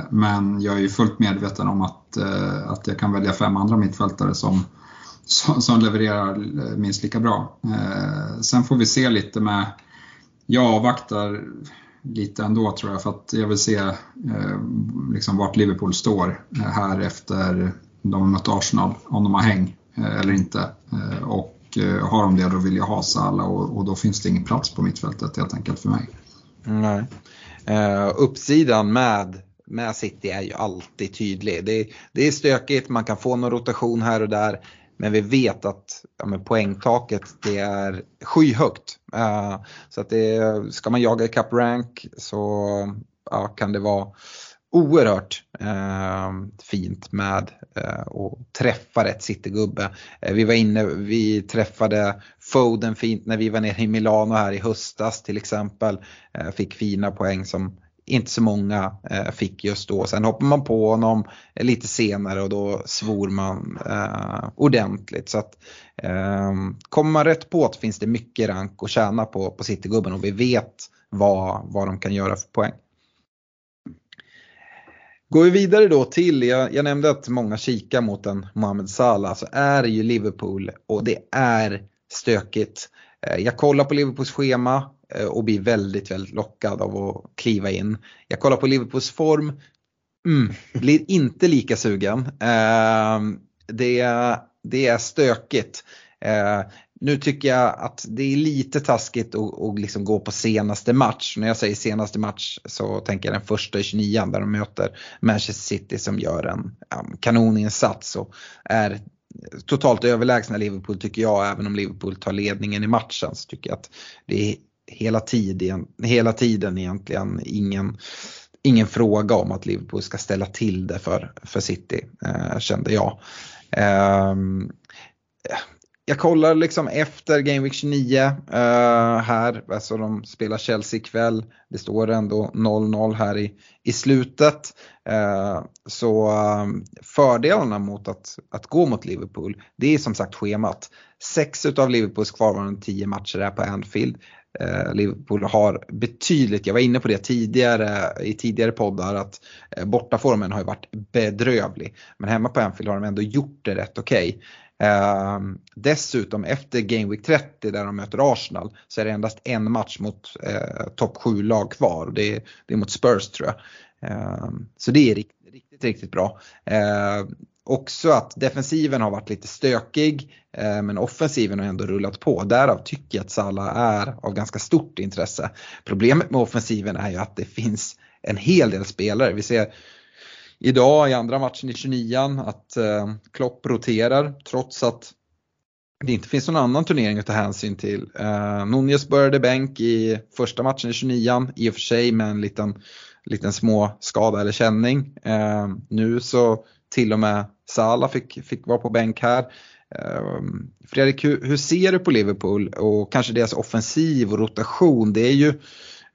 Men jag är ju fullt medveten om att, att jag kan välja fem andra mittfältare som, som, som levererar minst lika bra. Sen får vi se lite med jag avvaktar lite ändå tror jag för att jag vill se eh, liksom vart Liverpool står eh, här efter de har mött Arsenal, om de har häng eh, eller inte. Eh, och eh, har de det då vill jag ha Salah och, och, då finns det ingen plats på mittfältet helt enkelt för mig. Nej. Eh, uppsidan med, med City är ju alltid tydlig. Det, det är stökigt, man kan få någon rotation här och där. Men vi vet att ja, men poängtaket det är skyhögt. Uh, så att det, ska man jaga ikapp rank så ja, kan det vara oerhört uh, fint med eh, uh, att träffa rätt citygubbe. Uh, vi var inne, vi träffade Foden fint när vi var nere i Milano här i höstas till exempel. fick fina poäng som inte så många eh, fick just då. Sen hoppar man på honom lite senare och då svor man eh, ordentligt. Så att, eh, kommer man rätt på det finns det mycket rank att tjäna på, på Citygubben och vi vet vad, vad de kan göra för poäng. Går vi vidare då till, jag, jag nämnde att många kikar mot en Mohamed Salah, så är det ju Liverpool och det är stökigt. Eh, jag kollar på Liverpools schema, Eh, och blir väldigt, väldigt lockad av att kliva in. Jag kollar på Liverpools form, mm, blir inte lika sugen. Ehm, det, det är stökigt. Eh, nu tycker jag att det är lite taskigt att, att liksom gå på senaste match. När jag säger senaste match så tänker jag den första i 29 där de möter Manchester City som gör en um, kanoninsats och är totalt överlägsna Liverpool tycker jag. Även om Liverpool tar ledningen i matchen så tycker jag att det är hela tiden, hela tiden egentligen ingen, ingen fråga om att Liverpool ska ställa till det för, för City, eh, kände jag. Eh, jag kollar liksom efter Game Week 29 eh, här, alltså de spelar Chelsea ikväll. Det står ändå 0-0 här i, i slutet. Eh, så eh, fördelarna mot att, att gå mot Liverpool, det är som sagt schemat. Sex av Liverpools kvarvarande tio matcher är på Anfield. Eh, Liverpool har betydligt, jag var inne på det tidigare i tidigare poddar, att eh, bortaformen har ju varit bedrövlig. Men hemma på Anfield har de ändå gjort det rätt okej. Okay. Eh, dessutom efter Game Week 30 där de möter Arsenal så är det endast en match mot eh, topp 7-lag kvar. Det är, det är mot Spurs tror jag. Eh, så det är riktigt, riktigt, riktigt bra. Eh, också att defensiven har varit lite stökig eh, men offensiven har ändå rullat på. Därav tycker jag att Salah är av ganska stort intresse. Problemet med offensiven är ju att det finns en hel del spelare. Vi ser idag i andra matchen i 29 att eh, Klopp roterar trots att det inte finns någon annan turnering att ta hänsyn till. Eh, Nunez började bänk i första matchen i 29 i och för sig med en liten liten små skada eller känning. Eh, nu så till och med Salah fick, fick vara på bänk här. Ehm, Fredrik, hur, hur, ser du på Liverpool och kanske deras offensiv och rotation? Det är ju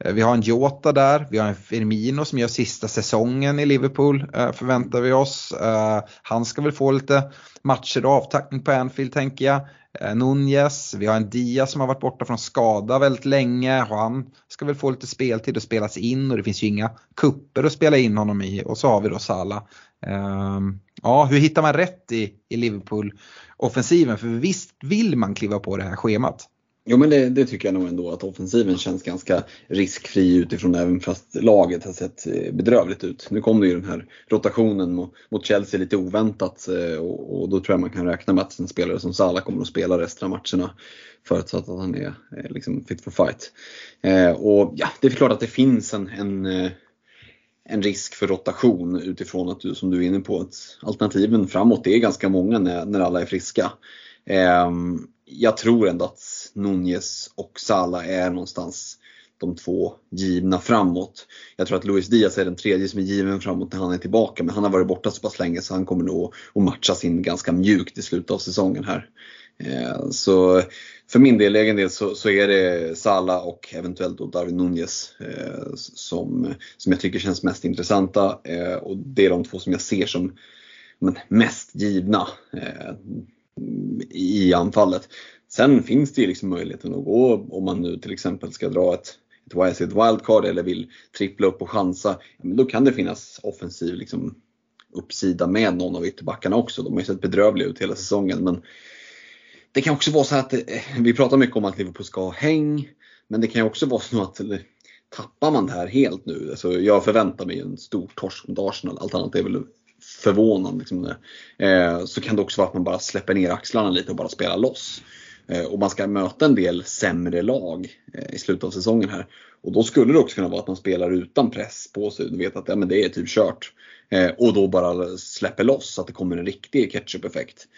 eh, vi har en Jota där, vi har en Firmino som gör sista säsongen i Liverpool eh, förväntar vi oss. Eh, han ska väl få lite matcher och avtackning på Anfield tänker jag. Nunez, vi har en Dia som har varit borta från skada väldigt länge och han ska väl få lite speltid och spelas in och det finns ju inga kupper att spela in honom i och så har vi då Salah. Ehm, ja, hur hittar man rätt i, i Liverpool-offensiven? För visst vill man kliva på det här schemat? Jo men det, det, tycker jag nog ändå att offensiven känns ganska riskfri utifrån även fast laget har sett eh, bedrövligt ut. Nu kom det ju den här rotationen mot Chelsea lite oväntat eh, och, och då tror jag man kan räkna med att en spelare som Salah kommer att spela resten av matcherna förutsatt att han är eh, liksom fit for fight. Eh, och ja, det är klart att det finns en, en en risk för rotation utifrån att du, som du är inne på, att alternativen framåt är ganska många när, när alla är friska. Ehm, jag tror ändå att Nunez och Salah är någonstans de två givna framåt. Jag tror att Luis Diaz är den tredje som är given framåt när han är tillbaka men han har varit borta så pass länge så han kommer nog att matchas in ganska mjukt i slutet av säsongen här. Eh, så för min del, egen del, så, så är det Sala och eventuellt då Darwin Nunez eh, som, som jag tycker känns mest intressanta. Eh, och det är de två som jag ser som men, mest givna eh, i anfallet. Sen finns det ju liksom möjligheten att gå om man nu till exempel ska dra ett, ett ett wildcard eller vill trippla upp och chansa. Då kan det finnas offensiv liksom, uppsida med någon av ytterbackarna också. De har ju sett bedrövliga ut hela säsongen. Men det kan också vara så att, eh, vi pratar mycket om att Liverpool ska ha häng. Men det kan också vara så att tappar man det här helt nu. Alltså jag förväntar mig en stor torsk mot Arsenal. Allt annat är väl förvånande. Liksom eh, så kan det också vara att man bara släpper ner axlarna lite och bara spelar loss. Eh, och man ska möta en del sämre lag eh, i slutet av säsongen här. Och då skulle det också kunna vara att man spelar utan press på sig. Du vet att ja, men det är typ kört. Eh, och då bara släpper loss så att det kommer en riktig ketchup-effekt.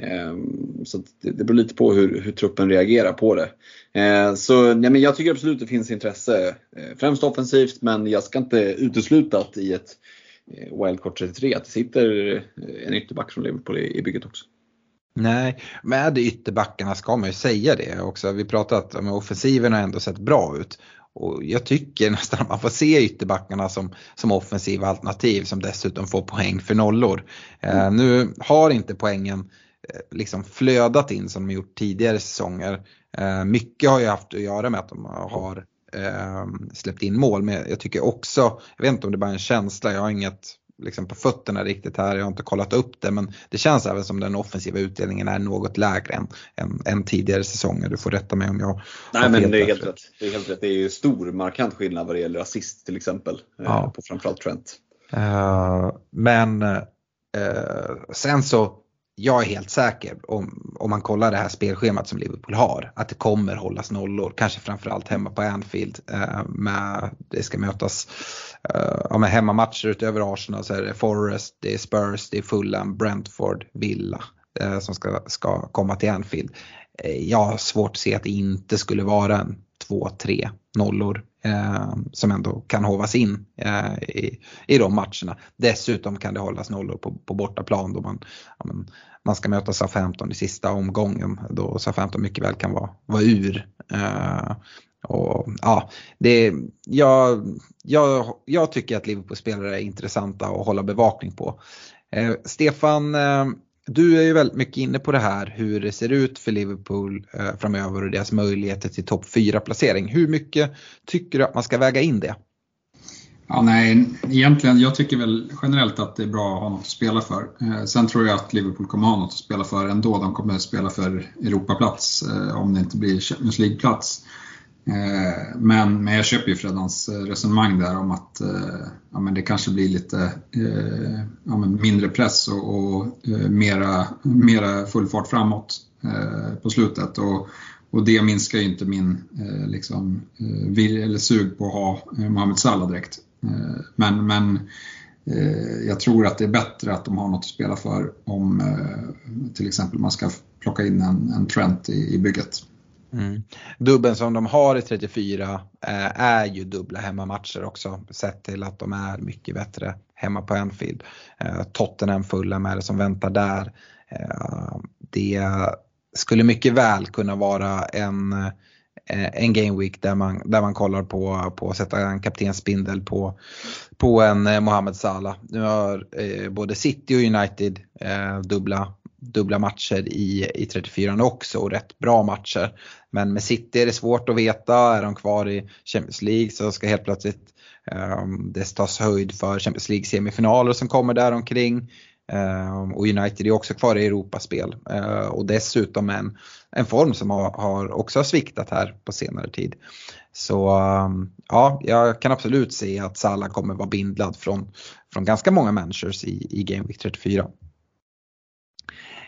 Ehm, så det, beror lite på hur, hur truppen reagerar på det. Ehm, så nej, men jag tycker absolut det finns intresse. Eh, främst offensivt men jag ska inte utesluta att i ett eh, Wildcard 33 att det sitter eh, en ytterback från Liverpool i, i bygget också. Nej, med ytterbackarna ska man ju säga det också. Vi pratat om offensiven har ändå sett bra ut. Och jag tycker nästan att man får se ytterbackarna som, som offensiva alternativ som dessutom får poäng för nollor. Eh, nu har inte poängen liksom flödat in som de gjort tidigare säsonger. Eh, mycket har ju haft att göra med att de har eh, släppt in mål men jag tycker också, jag vet inte om det bara är en känsla, jag har inget liksom på fötterna riktigt här. Jag har inte kollat upp det men det känns även som den offensiva utdelningen är något lägre än, än, än tidigare säsonger. Du får rätta mig om jag Nej men det är, helt rätt. det är helt rätt. Det är ju stor markant skillnad vad det gäller assist till exempel eh, ja. på framförallt Trent. Uh, men uh, sen så jag är helt säker om, om man kollar det här spelschemat som Liverpool har att det kommer hållas nollor, kanske framförallt hemma på Anfield. Eh, med, det ska mötas eh, ja, med hemmamatcher utöver Arsenal så är det Forest, det är Spurs, det är Fulham, Brentford, Villa eh, som ska, ska komma till Anfield. Eh, jag har svårt att se att det inte skulle vara en två, tre nollor Eh, som ändå kan hovas in eh, i, i de matcherna. Dessutom kan det hållas nollor på, på bortaplan då man, ja, men, man ska möta SA-15 i sista omgången då SA-15 mycket väl kan vara, vara ur. Eh, och, ja, det, jag, jag, jag tycker att Liverpool-spelare är intressanta att hålla bevakning på. Eh, Stefan, eh, du är ju väldigt mycket inne på det här hur det ser ut för Liverpool eh, framöver och deras möjligheter till topp 4-placering. Hur mycket tycker du att man ska väga in det? Ja, nej, egentligen, jag tycker väl generellt att det är bra att ha något att spela för. Eh, sen tror jag att Liverpool kommer ha något att spela för ändå. De kommer att spela för Europaplats eh, om det inte blir Champions League-plats. Eh, men, men jag köper ju Freddans eh, resonemang där om att eh, ja, men det kanske blir lite eh, ja, mindre press och, och mera, mera full fart framåt på slutet. Och, och det minskar ju inte min liksom, vilja eller sug på att ha Mohamed Salah direkt. Men, men jag tror att det är bättre att de har något att spela för om till exempel man ska plocka in en, en Trent i, i bygget. Mm. Dubben som de har i 34 eh, är ju dubbla hemmamatcher också sett till att de är mycket bättre hemma på Anfield. Eh, Tottenham fulla med det som väntar där. Eh, det skulle mycket väl kunna vara en, eh, en game week där man, där man kollar på, på att sätta en kaptensbindel på, på en eh, Mohamed Salah. Nu har eh, både City och United eh, dubbla dubbla matcher i, i 34 också och rätt bra matcher. Men med City är det svårt att veta, är de kvar i Champions League så ska helt plötsligt um, det tas höjd för Champions League semifinaler som kommer där omkring. Um, och United är också kvar i Europaspel uh, och dessutom en, en form som har, har också sviktat här på senare tid. Så um, ja, jag kan absolut se att Salah kommer vara bindlad från, från ganska många managers i, i Game Week 34.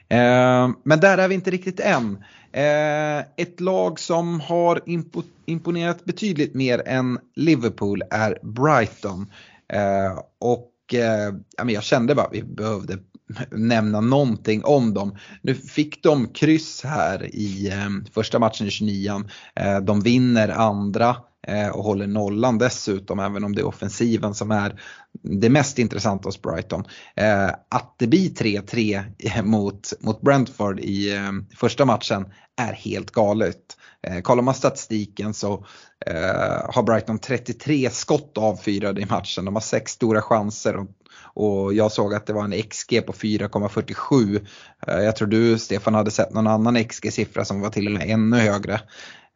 Eh, men där är vi inte riktigt än. Eh, ett lag som har imponerat betydligt mer än Liverpool är Brighton. Eh, och eh, jag kände bara att vi behövde nämna någonting om dem. Nu fick de kryss här i eh, första matchen i 29 De vinner andra Eh, och håller nollan dessutom, även om det är offensiven som är det mest intressanta hos Brighton. Eh, att det blir 3-3 mot, mot Brentford i eh, första matchen är helt galet. Kollar man statistiken så har Brighton 33 skott avfyrade i matchen. De har sex stora chanser och och jag såg att det var en XG på 4,47. Jag tror du Stefan hade sett någon annan XG-siffra som var till och med ännu högre.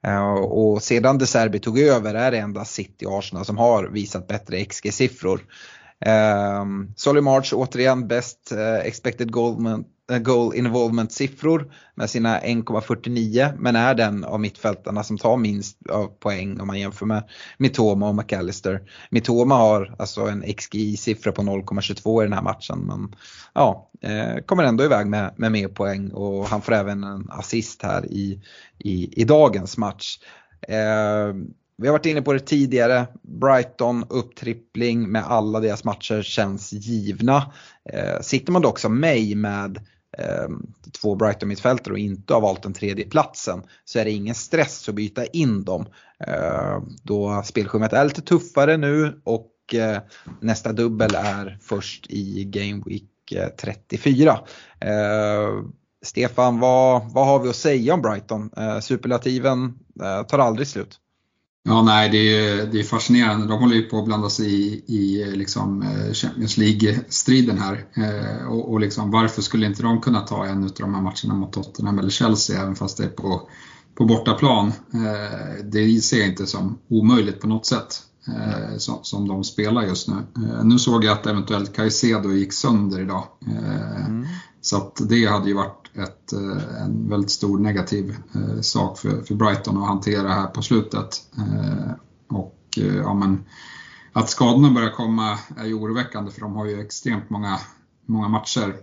Eh, och sedan De Serbi tog över är det endast City och Arsenal som har visat bättre XG-siffror. Um, eh, Solly March återigen bäst uh, expected goal, Eh, goal involvement siffror med sina 1,49 men är den av mittfältarna som tar minst av poäng om man jämför med Mitoma och McAllister. Mitoma har alltså en XGI-siffra på 0,22 i den här matchen men ja, eh, kommer ändå iväg med, med mer poäng och han får även en assist här i, i, i dagens match. Eh, vi har varit inne på det tidigare. Brighton upptrippling med alla deras matcher känns givna. Eh, sitter man dock som mig med eh, två Brighton-mittfältare och inte har valt den tredje platsen så är det ingen stress att byta in dem. Eh, då spelschemat är lite tuffare nu och eh, nästa dubbel är först i Game Week eh, 34. Eh, Stefan, vad, vad har vi att säga om Brighton? Eh, superlativen eh, tar aldrig slut. Ja, nej, det är, det är fascinerande. De håller ju på att blanda sig i, i liksom eh, Champions League-striden här. Eh, och, och liksom, varför skulle inte de kunna ta en av de här matcherna mot Tottenham eller Chelsea, även fast det är på, på bortaplan? Eh, det ser jag inte som omöjligt på något sätt, eh, som, som de spelar just nu. Eh, nu såg jag att eventuellt Caicedo gick sönder idag. Eh, mm. Så att det hade ju varit ett, eh, en väldigt stor negativ eh, sak för, för Brighton att hantera här på slutet. Eh, och ja, men, att skadorna börjar komma är ju oroväckande för de har ju extremt många, många matcher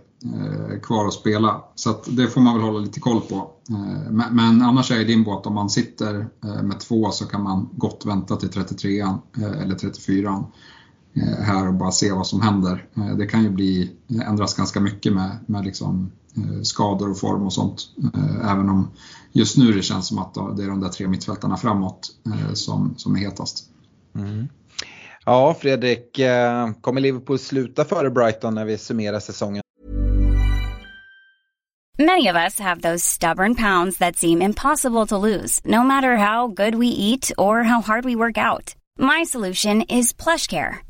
kvar att spela. Så att det får man väl hålla lite koll på. Men, men annars är din båt, om man sitter med två så kan man gott vänta till 33 eller 34 här och bara se vad som händer. Det kan ju bli, ändras ganska mycket med, med liksom Eh, skador och form och sånt. Eh, även om just nu det känns som att det är de där tre mittfältarna framåt eh, som, som är hetast. Mm. Ja, Fredrik, kommer Liverpool sluta före Brighton när vi summerar säsongen? Many of us have those stubborn pounds that seem impossible to lose, no matter how good we eat or how hard we work out. My solution is PlushCare.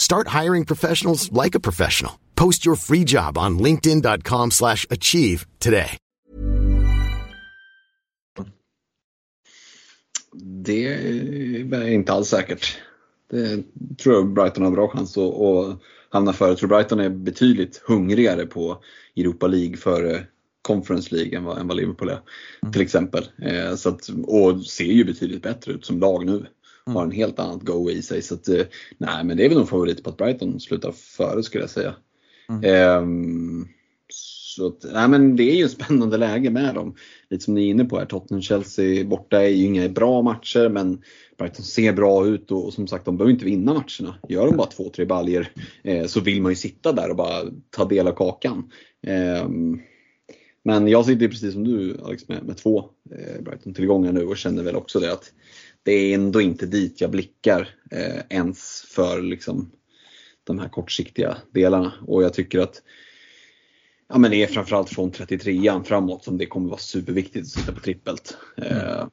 Start hiring professionals like a professional. Post your free job on linkedin.com/achieve today. Det är inte alls säkert. Det tror jag Brighton har bra chans att, att hamna före. Jag tror Brighton är betydligt hungrigare på Europa League före Conference League än vad, än vad Liverpool är. Mm. Till exempel. Eh, så att, och ser ju betydligt bättre ut som lag nu. Mm. Har en helt annat go i sig. Så att, eh, nej, men det är väl nog favorit på att Brighton slutar före skulle jag säga. Mm. Eh, så att, nej, men det är ju spännande läge med dem. Lite som ni är inne på här, Tottenham-Chelsea borta är ju inga bra matcher men Brighton ser bra ut och, och som sagt de behöver inte vinna matcherna. Gör de bara två, tre baljer eh, så vill man ju sitta där och bara ta del av kakan. Eh, men jag sitter precis som du Alex med, med två eh, Brighton-tillgångar nu och känner väl också det att det är ändå inte dit jag blickar eh, ens för liksom, de här kortsiktiga delarna. Och jag tycker att ja, men det är framförallt från 33an framåt som det kommer vara superviktigt att sitta på trippelt. Eh,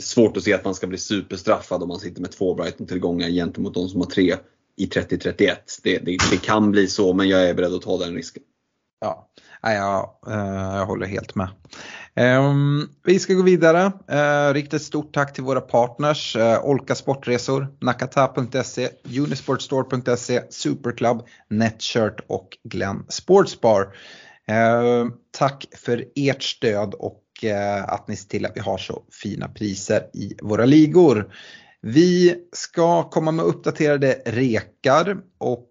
svårt att se att man ska bli superstraffad om man sitter med två Brighton-tillgångar gentemot de som har tre i 30-31. Det, det, det, kan bli så men jag är beredd att ta den risken. Ja, jag, eh, jag håller helt med. Ehm, vi ska gå vidare. Eh, riktigt stort tack till våra partners. Eh, Olka Sportresor, Nakata.se, Unisportstore.se, Superclub, Netshirt och Glenn Sportsbar. Ehm, tack för ert stöd och att ni ser till att vi har så fina priser i våra ligor. Vi ska komma med uppdaterade rekar och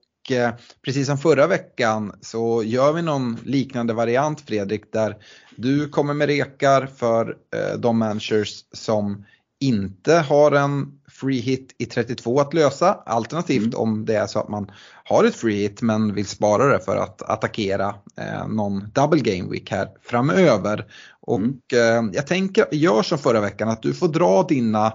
precis som förra veckan så gör vi någon liknande variant Fredrik där du kommer med rekar för eh, de managers som inte har en free hit i 32 att lösa. Alternativt mm. om det är så att man har ett free hit men vill spara det för att attackera eh, någon double game week här framöver. Och mm. eh, jag tänker, gör som förra veckan att du får dra dina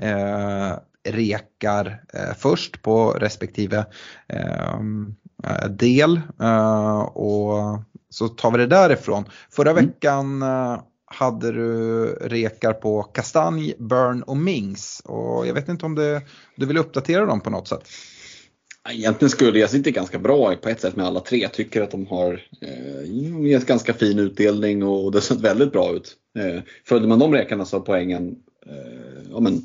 eh, rekar eh, först på respektive ehm, eh, del eh, och så tar vi det därifrån. Förra mm. veckan hade du rekar på kastanj, burn och mings och jag vet inte om det, du vill uppdatera dem på något sätt? Egentligen skulle jag sitta ganska bra på ett sätt med alla tre. Jag tycker att de har eh, gett ganska fin utdelning och det sett väldigt bra ut. Eh, följde man de rekarna så har poängen eh, ja, men,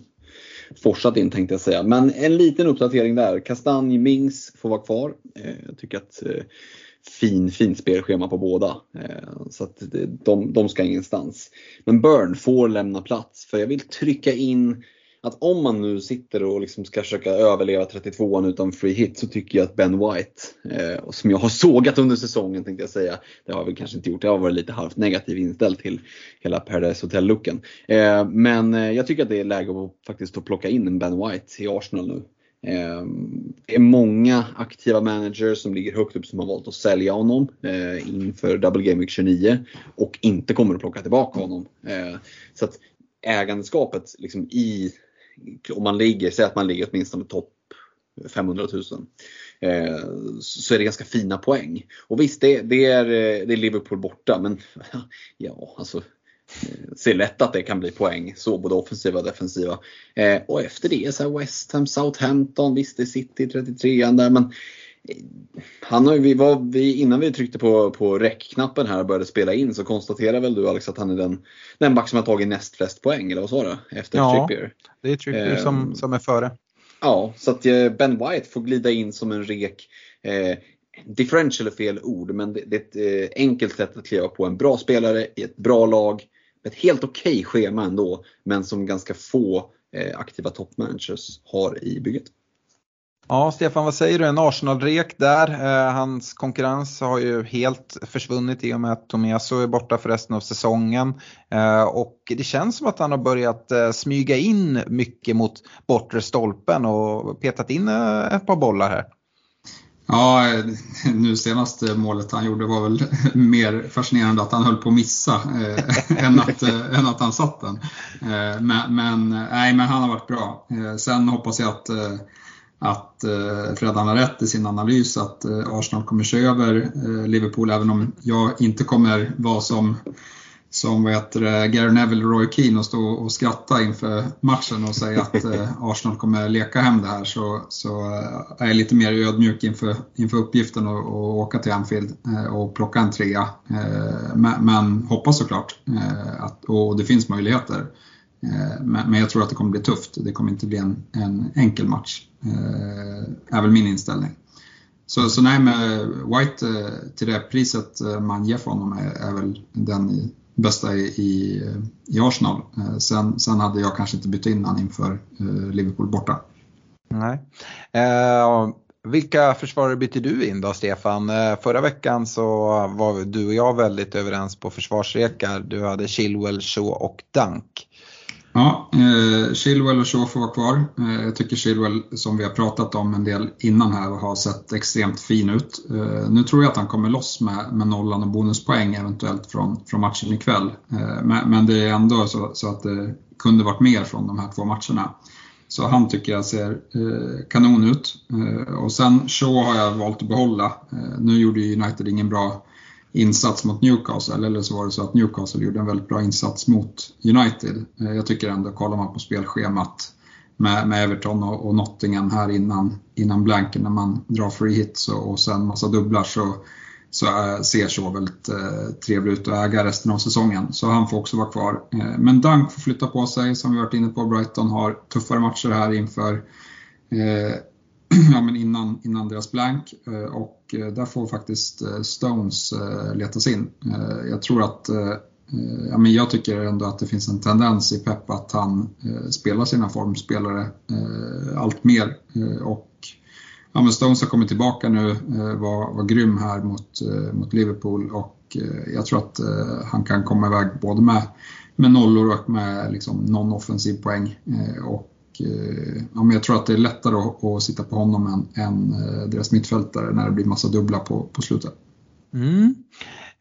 forsat in tänkte jag säga. Men en liten uppdatering där. Kastanj, Mings får vara kvar. Eh, jag tycker att eh, fin, spelschema på båda. Eh, så att de, de ska ingenstans. Men Burn får lämna plats för jag vill trycka in att om man nu sitter och liksom ska försöka överleva 32an utan free hit så tycker jag att Ben White, eh, som jag har sågat under säsongen tänkte jag säga, det har jag väl kanske inte gjort, jag har varit lite halvt negativ inställd till hela Paradise Hotel-looken. Eh, men eh, jag tycker att det är läge att faktiskt få plocka in en Ben White i Arsenal nu. Eh, det är många aktiva managers som ligger högt upp som har valt att sälja honom eh, inför Double Game Week 29 och inte kommer att plocka tillbaka honom. Eh, så att ägandeskapet liksom i om man ligger, säg att man ligger åtminstone topp 500 000. Eh, så är det ganska fina poäng. Och visst, det, det, är, eh, det är Liverpool borta, men ja, alltså eh, ser lätt att det kan bli poäng, så både offensiva och defensiva. Eh, och efter det så här West Ham, Southampton, visst det är City 33 där men han har vi var, vi, innan vi tryckte på, på räckknappen här och började spela in så konstaterar väl du Alex att han är den, den back som har tagit näst flest poäng, eller vad sa du? Efter ja, Trippier. det är Trippier eh, som, som är före. Ja, så att eh, Ben White får glida in som en rek. Eh, differential är fel ord, men det, det är ett eh, enkelt sätt att kliva på en bra spelare i ett bra lag. Ett helt okej okay schema ändå, men som ganska få eh, aktiva toppmanagers har i bygget. Ja, Stefan, vad säger du? En Arsenal-rek där. Eh, hans konkurrens har ju helt försvunnit i och med att Tomiasso är borta för resten av säsongen. Eh, och det känns som att han har börjat eh, smyga in mycket mot bortre stolpen och petat in eh, ett par bollar här. Ja, eh, nu senaste eh, målet han gjorde var väl mer fascinerande att han höll på att missa eh, än, att, eh, än att han satt den. Eh, men, men, eh, nej, men han har varit bra. Eh, sen hoppas jag att att eh, Fredan har rätt i sin analys att eh, Arsenal kommer köra över eh, Liverpool även om jag inte kommer vara som som vad heter det, Gary Neville och Roy Keane och stå och skratta inför matchen och säga att eh, Arsenal kommer leka hem det här så, så är jag lite mer ödmjuk inför, inför uppgiften att åka till Anfield och plocka en trea. Men, men hoppas såklart att och det finns möjligheter. Eh, men jag tror att det kommer bli tufft. Det kommer inte bli en, en enkel match. Eh, är väl min inställning. Så, så nej, med eh, White till det priset man ger för honom är, är väl den bästa i, i, i Arsenal. Sen, sen hade jag kanske inte bytt in honom inför Liverpool borta. Nej. Eh, vilka försvarare byter du in då Stefan? Förra veckan så var du och jag väldigt överens på försvarsrekar. Du hade Chilwell, Shaw och Dunk. Ja, eh, Chilwell och Shaw får vara kvar. Eh, jag tycker Chilwell, som vi har pratat om en del innan här, har sett extremt fin ut. Eh, nu tror jag att han kommer loss med, med nollan och bonuspoäng eventuellt från, från matchen ikväll. Eh, men, men det är ändå så, så, att det kunde varit mer från de här två matcherna. Så han tycker jag ser eh, kanon ut. Eh, och sen Shaw har jag valt att behålla. Eh, nu gjorde United ingen bra insats mot Newcastle, eller så var det så att Newcastle gjorde en väldigt bra insats mot United. Eh, jag tycker ändå, kollar man på spelschemat med, med Everton och, och, Nottingham här innan, innan blanken när man drar free hits och, och sen massa dubblar så så äh, ser så väldigt eh, trevlig ut att äga resten av säsongen. Så han får också vara kvar. Eh, men Dunk får flytta på sig, som vi varit inne på. Brighton har tuffare matcher här inför eh, ja, men innan, innan deras blank eh, och Eh, där får faktiskt eh, Stones eh, letas in. Jag tror att Ja, men jag tycker ändå att det finns en tendens i Pep att han spelar sina formspelare allt mer och ja, men Stones har kommit tillbaka nu, var, var grym här mot, mot Liverpool och jag tror att han kan komma iväg både med, med nollor och med liksom någon offensiv poäng. Och, Eh, ja, men jag tror att det är lättare att, att sitta på honom än, än eh, deras mittfältare när det blir massa dubbla på, på slutet. Mm.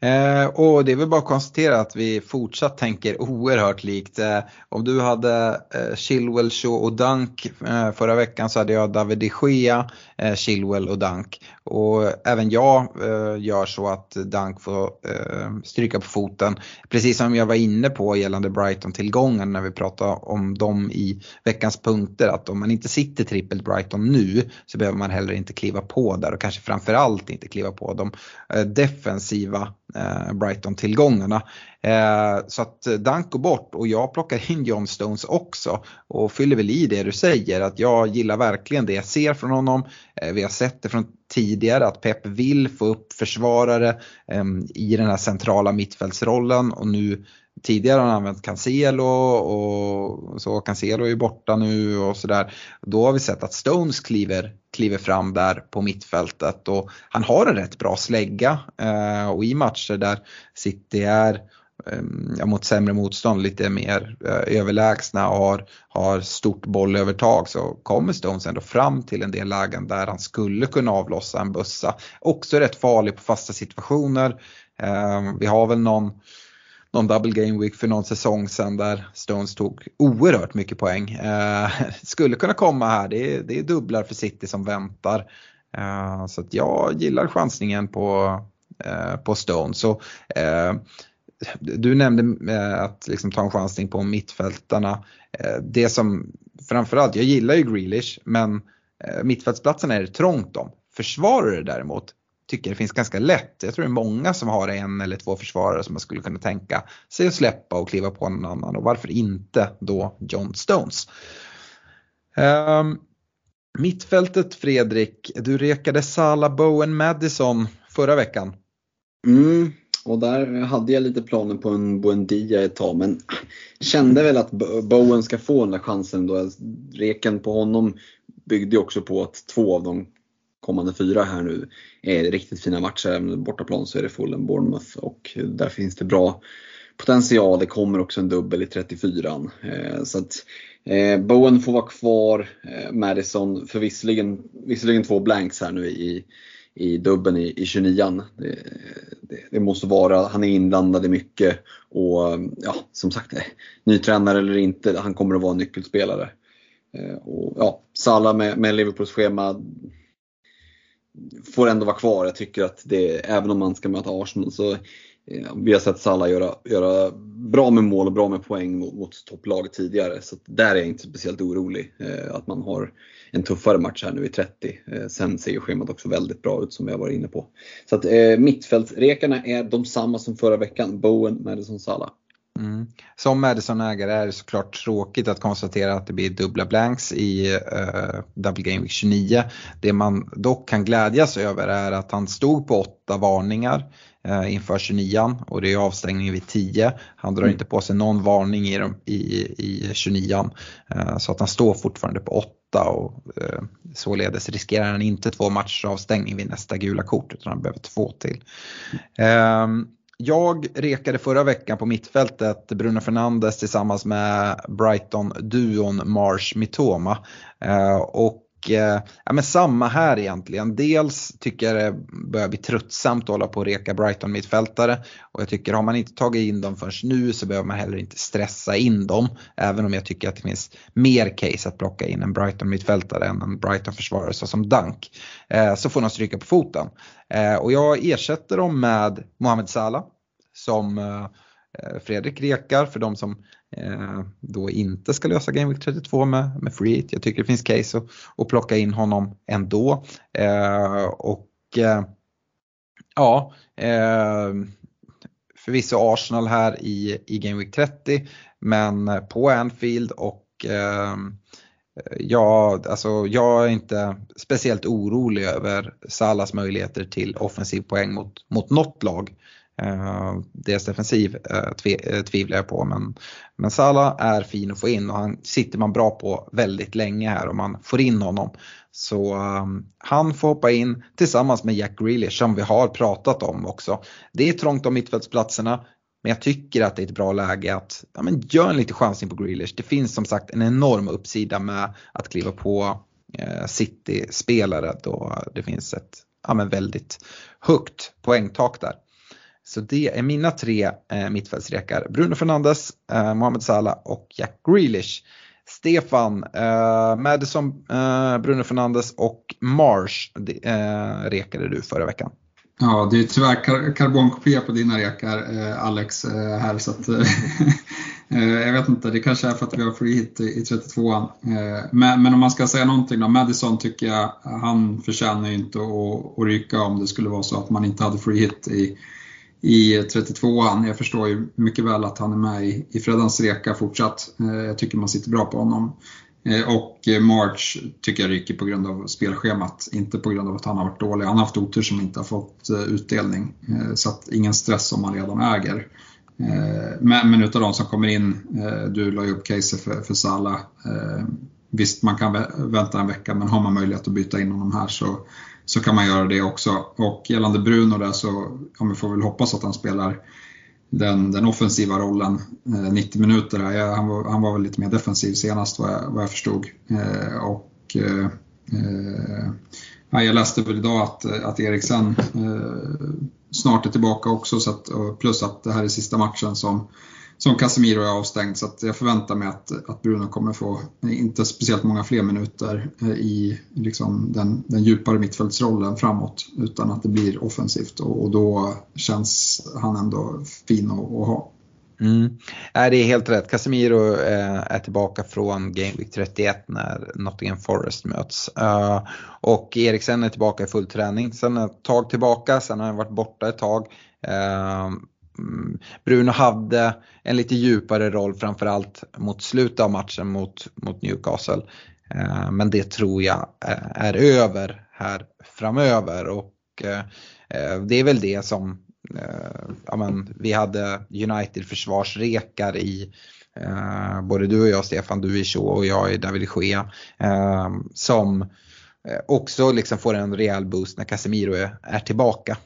Eh, och det är väl bara att konstatera att vi fortsatt tänker oerhört likt. Eh, om du hade eh, Chilwell, Shaw och Dunk eh, förra veckan så hade jag David de Gea, eh, Chilwell och Dunk. Och även jag eh, gör så att Dunk får eh, stryka på foten. Precis som jag var inne på gällande Brighton-tillgången när vi pratade om dem i veckans punkter. Att om man inte sitter trippelt Brighton nu så behöver man heller inte kliva på där och kanske framförallt inte kliva på de eh, defensiva Eh, Brighton-tillgångarna. Eh, så att eh, Danko bort och jag plockar in John Stones också och fyller väl i det du säger att jag gillar verkligen det jag ser från honom. Eh, vi har sett det från tidigare att Pep vill få upp försvarare ehm, i den här centrala mittfältsrollen och nu Tidigare har han använt Cancelo och så Cancelo är ju borta nu och sådär. Då har vi sett att Stones kliver, kliver fram där på mittfältet och han har en rätt bra slägga eh, och i matcher där City är ehm, ja, mot sämre motstånd lite mer eh, överlägsna och har, har stort bollövertag så kommer Stones ändå fram till en del lägen där han skulle kunna avlossa en bussa. Också rätt farlig på fasta situationer. Eh, vi har väl någon, någon double game week för någon säsong sedan där Stones tog oerhört mycket poäng. Eh, skulle kunna komma här, det är, det är dubblar för City som väntar. Eh, så att jag gillar chansningen på, eh, på Stones. Så, eh, du nämnde eh, att liksom ta en chansning på mittfältarna. Eh, det som framförallt, jag gillar ju Grealish men eh, mittfältsplatserna är det trångt om. Försvarare däremot tycker det finns ganska lätt. Jag tror det är många som har en eller två försvarare som man skulle kunna tänka sig att släppa och kliva på någon annan och varför inte då John Stones. Um, mittfältet Fredrik, du rekade Sala Bowen Madison förra veckan. Mm, och där hade jag lite planer på en Buendia ett tag men kände väl att Bowen ska få den där chansen då. Reken på honom byggde ju också på att två av de kommande fyra här nu är riktigt fina matcher. Även bortaplan så är det Fulham, Bournemouth och där finns det bra potential. Det kommer också en dubbel i 34 eh, Så att eh, Bowen får vara kvar. Eh, Madison för visserligen, visserligen två blanks här nu i i dubben i, i 29an. Det, det, det, måste vara, han är inblandad i mycket och ja, som sagt, eh, ny tränare eller inte, han kommer att vara en nyckelspelare. Eh, och, ja, Salah med, med Liverpools schema får ändå vara kvar. Jag tycker att det, även om man ska möta Arsenal så eh, vi har sett Salah göra, göra bra med mål och bra med poäng mot, mot topplag tidigare. Så där är jag inte speciellt orolig. Eh, att man har en tuffare match här nu i 30. Eh, sen ser ju schemat också väldigt bra ut som jag var inne på. Så att eh, mittfältsrekarna är de samma som förra veckan. Bowen, Madison, Salah. Mm. Som Madison-ägare är det såklart tråkigt att konstatera att det blir dubbla blanks i uh, Double Game Week 29. Det man dock kan glädjas över är att han stod på åtta varningar uh, inför 29 och det är avstängning vid 10. Han drar mm. inte på sig någon varning i, i, i 29 uh, så att han står fortfarande på 8 och uh, således riskerar han inte två matchers avstängning vid nästa gula kort utan han behöver två till. Um, jag rekade förra veckan på mittfältet Bruno Fernandes tillsammans med Brighton-duon Marsh Mitoma. Eh, och och eh, ja, men samma här egentligen. Dels tycker jag det börjar bli tröttsamt att hålla på och reka Brighton-mittfältare. Och jag tycker har man inte tagit in dem förrän nu så behöver man heller inte stressa in dem. Även om jag tycker att det finns mer case att plocka in en Brighton-mittfältare än en Brighton-försvarare såsom Dunk. Eh, så får de stryka på foten. Eh, och jag ersätter dem med Mohamed Salah som eh, eh Fredrik rekar för de som Eh, då inte ska lösa Game Week 32 med, med free hit. Jag tycker det finns case att, att plocka in honom ändå. Eh, och eh, ja, förvisso Arsenal här i, i Game Week 30 men på Anfield och Ja, alltså jag är inte speciellt orolig över Salas möjligheter till offensiv poäng mot, mot något lag. Uh, deras defensiv uh, tve, uh, tvivlar jag på men, men Salah är fin att få in och han sitter man bra på väldigt länge här om man får in honom. Så um, han får hoppa in tillsammans med Jack Grealish som vi har pratat om också. Det är trångt om mittfältsplatserna. Men jag tycker att det är ett bra läge att ja, men gör en liten chansning på Grealish. Det finns som sagt en enorm uppsida med att kliva på eh, City-spelare då det finns ett ja, men väldigt högt poängtak där. Så det är mina tre eh, mittfältsrekar. Bruno Fernandes, eh, Mohamed Salah och Jack Grealish. Stefan, eh, Madison, eh, Bruno Fernandes och Marsh eh, rekade du förra veckan. Ja, det är tyvärr kar karbonkopia på dina rekar eh, Alex eh, här så att eh, jag vet inte, det kanske är för att vi har free hit i, i 32an. Eh, men, men, om man ska säga någonting då, Madison tycker jag, han förtjänar ju inte att, att ryka om det skulle vara så att man inte hade free hit i, i 32an. Jag förstår ju mycket väl att han är med i, i Freddans reka fortsatt. Eh, jag tycker man sitter bra på honom. Eh, och eh, March tycker jag ryker på grund av spelschemat, inte på grund av att han har varit dålig. Han har haft otur som inte har fått utdelning. Så att ingen stress om man redan äger. Men, men utav de som kommer in, du la ju upp case för, för Salah. Visst, man kan vänta en vecka, men har man möjlighet att byta in honom här så, så kan man göra det också. Och gällande Bruno där så, ja, vi får väl hoppas att han spelar den, den offensiva rollen eh, 90 minuter. Ja, han, var, han var väl lite mer defensiv senast vad jag, vad jag förstod. Eh, och, eh, eh jag läste väl idag att, att Eriksen eh, snart är tillbaka också så att, plus att det här är sista matchen som som Casemiro är avstängd så jag förväntar mig att, att Bruno kommer få, eh, inte speciellt många fler minuter eh, i liksom den, den djupare mittfältsrollen framåt utan att det blir offensivt och, och då känns han ändå fin att, att ha. Mm. det är helt rätt. Casemiro eh, är tillbaka från Game Week 31 när Nottingham Forest möts. Och Eriksen är tillbaka i full träning sen ett tag tillbaka, sen har han varit borta ett tag. Mm, Bruno hade en lite djupare roll framförallt mot slutet av matchen mot, mot Newcastle. Eh, men det tror jag eh, är över här framöver och eh, det är väl det som ja, men, vi hade United försvarsrekar i både du och jag Stefan, du i Shaw och jag i David Gea som också liksom får en rejäl boost när Casemiro är, är tillbaka,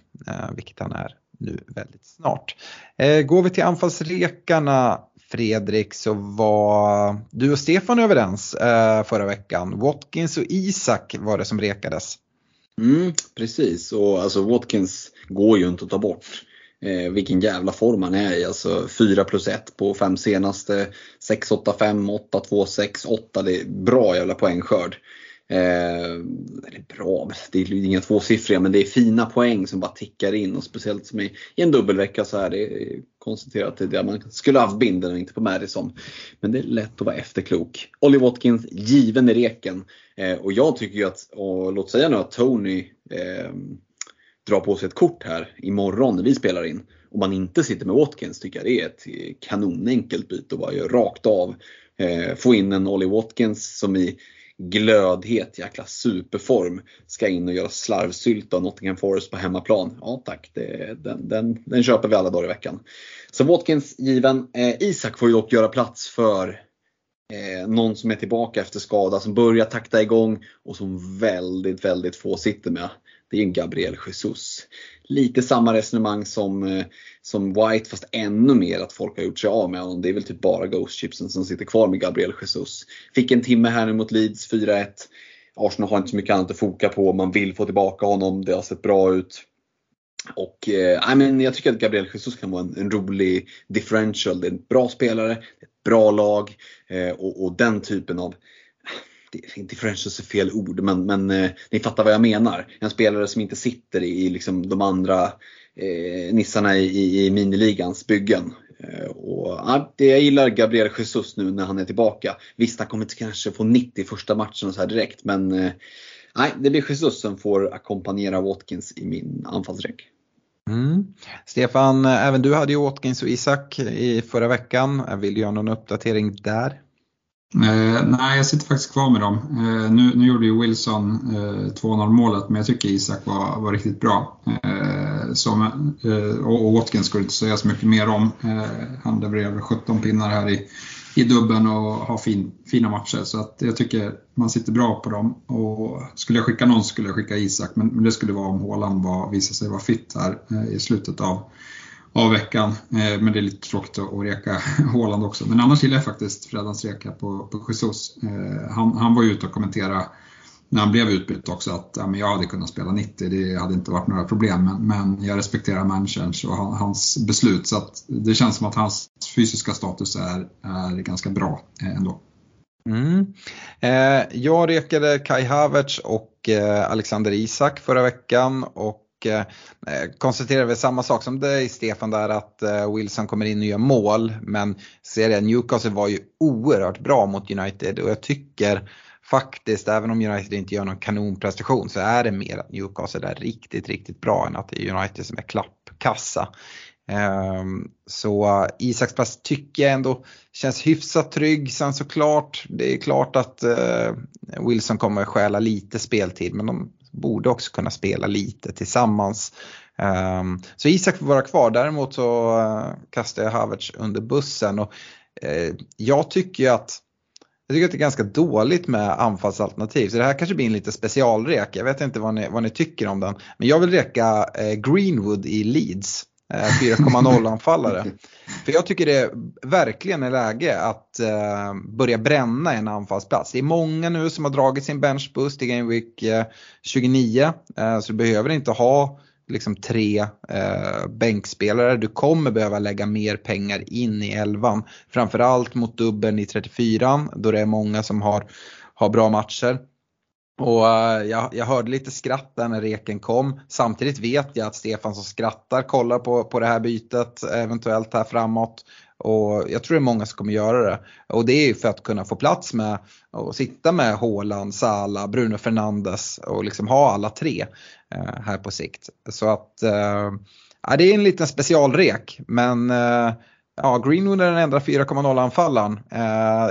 vilket han är nu väldigt snart. Eh, går vi till anfallsrekarna Fredrik så var du och Stefan överens eh, förra veckan. Watkins och Isak var det som rekades. Mm, precis, och alltså Watkins går ju inte att ta bort. Eh, vilken jävla form han är i. Alltså 4 plus 1 på fem senaste. 6, 8, 5, 8, 2, 6, 8. Det är bra jävla poängskörd. Eh, eller bra, det är inga tvåsiffriga men det är fina poäng som bara tickar in och speciellt som i, i en dubbelvecka så här. Det är konstigt att man skulle haft binden och inte på Madison. Men det är lätt att vara efterklok. Ollie Watkins, given i reken. Eh, och jag tycker ju att, och låt säga nu att Tony eh, drar på sig ett kort här imorgon när vi spelar in om man inte sitter med Watkins tycker jag det är ett eh, kanonenkelt byte att bara göra rakt av. Eh, få in en Ollie Watkins som i glödhet jäkla superform ska in och göra slarvsylta av Nottingham Forest på hemmaplan. Ja tack, det, den, den, den köper vi alla dagar i veckan. Så Watkins given. Eh, Isak får ju dock göra plats för eh, någon som är tillbaka efter skada, som börjar takta igång och som väldigt, väldigt få sitter med. Det är en Gabriel Jesus. Lite samma resonemang som, eh, som White fast ännu mer att folk har gjort sig av med honom. Det är väl typ bara Ghost Chipsen som sitter kvar med Gabriel Jesus. Fick en timme här nu mot Leeds 4-1. Arsenal har inte så mycket annat att foka på. Man vill få tillbaka honom. Det har sett bra ut. Och eh, men jag tycker att Gabriel Jesus kan vara en, en, rolig differential. Det är en bra spelare, ett bra lag eh, och, och, den typen av differentials är fel ord, men, men eh, ni fattar vad jag menar. En spelare som inte sitter i liksom, de andra eh, nissarna i, i miniligans byggen. Eh, och, ja, jag gillar Gabriel Jesus nu när han är tillbaka. Visst, han kommer inte kanske få 90 första matchen så här direkt, men eh, nej, det blir Jesus som får ackompanjera Watkins i min anfallsräck. Mm. Stefan, eh, även du hade ju Watkins och Isak i förra veckan. Vill du göra någon uppdatering där? Eh, nej, jag sitter faktiskt kvar med dem. Eh, nu, nu gjorde ju Wilson eh, 2-0 målet, men jag tycker Isak var, var riktigt bra. Eh, som, eh, och, och Watkins skulle inte säga så mycket mer om. Eh, han levererade 17 pinnar här i, i dubben och har fin, fina matcher. Så att jag tycker man sitter bra på dem. Och skulle jag skicka någon skulle jag skicka Isak, men, men det skulle vara om Haaland var, visar sig vara fit här eh, i slutet av av veckan. Eh, men det är lite tråkigt att reka Håland också. Men annars gillar jag faktiskt Freddans reka på, på Jesus. Eh, han, han var ju ute och kommenterade när han blev utbytt också att ja, men jag hade kunnat spela 90, det hade inte varit några problem. Men, men jag respekterar managerns och hans beslut. Så att det känns som att hans fysiska status är, är ganska bra eh, ändå. Mm. Eh, jag rekade Kai Havertz och eh, Alexander Isak förra veckan och Eh, konstaterar väl samma sak som dig Stefan där att eh, Wilson kommer in och gör mål. Men ser jag Newcastle var ju oerhört bra mot United och jag tycker faktiskt, även om United inte gör någon kanonprestation så är det mer att Newcastle är riktigt, riktigt bra än att det är United som är klappkassa. Um, så eh, Isaks pass tycker jag ändå känns hyfsat trygg. Sen såklart, det är klart att uh, Wilson kommer stjäla lite speltid men de borde också kunna spela lite tillsammans. Um, så Isak får vara kvar, däremot så uh, kastar jag Havertz under bussen. Och, uh, jag tycker att jag tycker att det är ganska dåligt med anfallsalternativ. Så det här kanske blir en lite specialrek. Jag vet inte vad ni, vad ni tycker om den. Men jag vill reka eh, Greenwood i Leeds. Eh, 4,0 anfallare. För jag tycker det verkligen är läge att eh, börja bränna en anfallsplats. Det är många nu som har dragit sin benchboost i Game Week eh, 29. Eh, så du behöver inte ha liksom tre eh, bänkspelare. Du kommer behöva lägga mer pengar in i elvan. Framförallt mot dubbeln i 34 då det är många som har, har bra matcher. Och eh, jag, jag, hörde lite skratt där när reken kom. Samtidigt vet jag att Stefan som skrattar kollar på, på det här bytet eventuellt här framåt. Och jag tror det är många som kommer göra det. Och det är ju för att kunna få plats med och sitta med Haaland, Sala, Bruno Fernandes och liksom ha alla tre eh, här på sikt. Så att uh, det är en liten specialrek men eh, ja, Greenwood är den enda 4,0 anfallaren.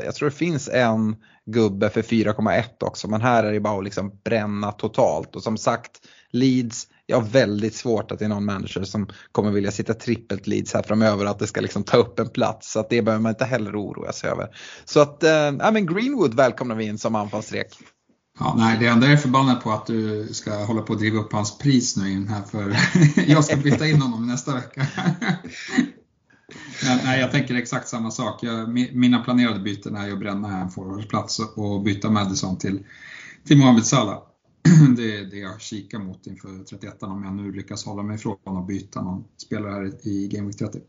jag tror det finns en gubbe för 4,1 också. Men här är det bara att liksom bränna totalt. Och som sagt, Leeds, jag har väldigt svårt att det är någon manager som kommer vilja sitta trippelt Leeds här framöver. Att det ska liksom ta upp en plats. Så att det behöver man inte heller oroa sig över. Så att, äh, men Greenwood välkomnar vi in som anfallsrek. Ja, nej, det enda jag är förbannad på att du ska hålla på att driva upp hans pris nu in här för jag ska byta in honom nästa vecka. Nej, jag tänker exakt samma sak. Jag, mina planerade byten är att bränna en forwardsplats och byta Madison till, till Mohamed Salah. Det är det jag kikar mot inför 31 om jag nu lyckas hålla mig ifrån att byta någon spelare här i Game Week 30.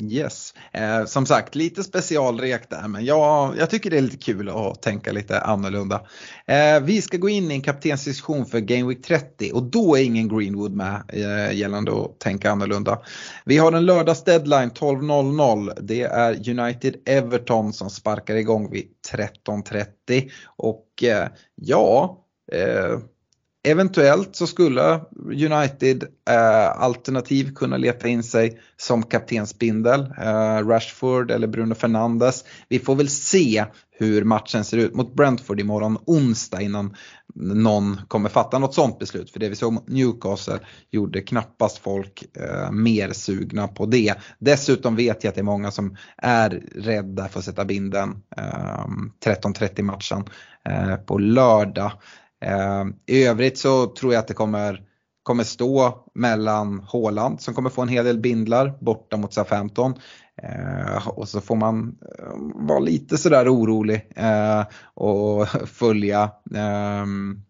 Yes, eh, som sagt lite specialrek där men jag, jag tycker det är lite kul att tänka lite annorlunda. Eh, vi ska gå in i en kaptensdiskussion för Game Week 30 och då är ingen Greenwood med eh, gällande att tänka annorlunda. Vi har en lördags deadline 12.00. Det är United Everton som sparkar igång vid 13.30 och eh, ja, eh, Eventuellt så skulle United eh, alternativ kunna leta in sig som kaptensbindel. Eh, Rashford eller Bruno Fernandes. Vi får väl se hur matchen ser ut mot Brentford imorgon onsdag innan någon kommer fatta något sånt beslut. För det vi såg mot Newcastle gjorde knappast folk eh, mer sugna på det. Dessutom vet jag att det är många som är rädda för att sätta binden eh, 13.30 matchen eh, på lördag. Ehm, I övrigt så tror jag att det kommer, kommer stå mellan Håland som kommer få en hel del bindlar borta mot SA-15 ehm, och så får man eh, vara lite sådär orolig eh, och följa ehm,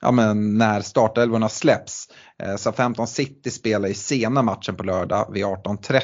ja, men när startelvorna släpps. Eh, så 15 City spelar i sena matchen på lördag vid 18.30.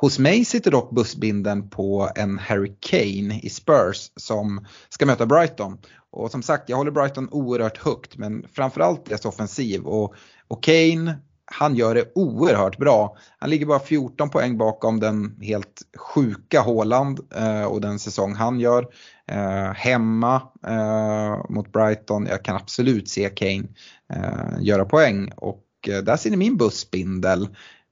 Hos mig sitter dock bussbinden på en Harry Kane i Spurs som ska möta Brighton. Och som sagt, jag håller Brighton oerhört högt men framförallt deras offensiv. Och, och Kane han gör det oerhört bra. Han ligger bara 14 poäng bakom den helt sjuka Håland eh, och den säsong han gör. Eh, hemma eh, mot Brighton, jag kan absolut se Kane eh, göra poäng och eh, där ser ni min bussbindel.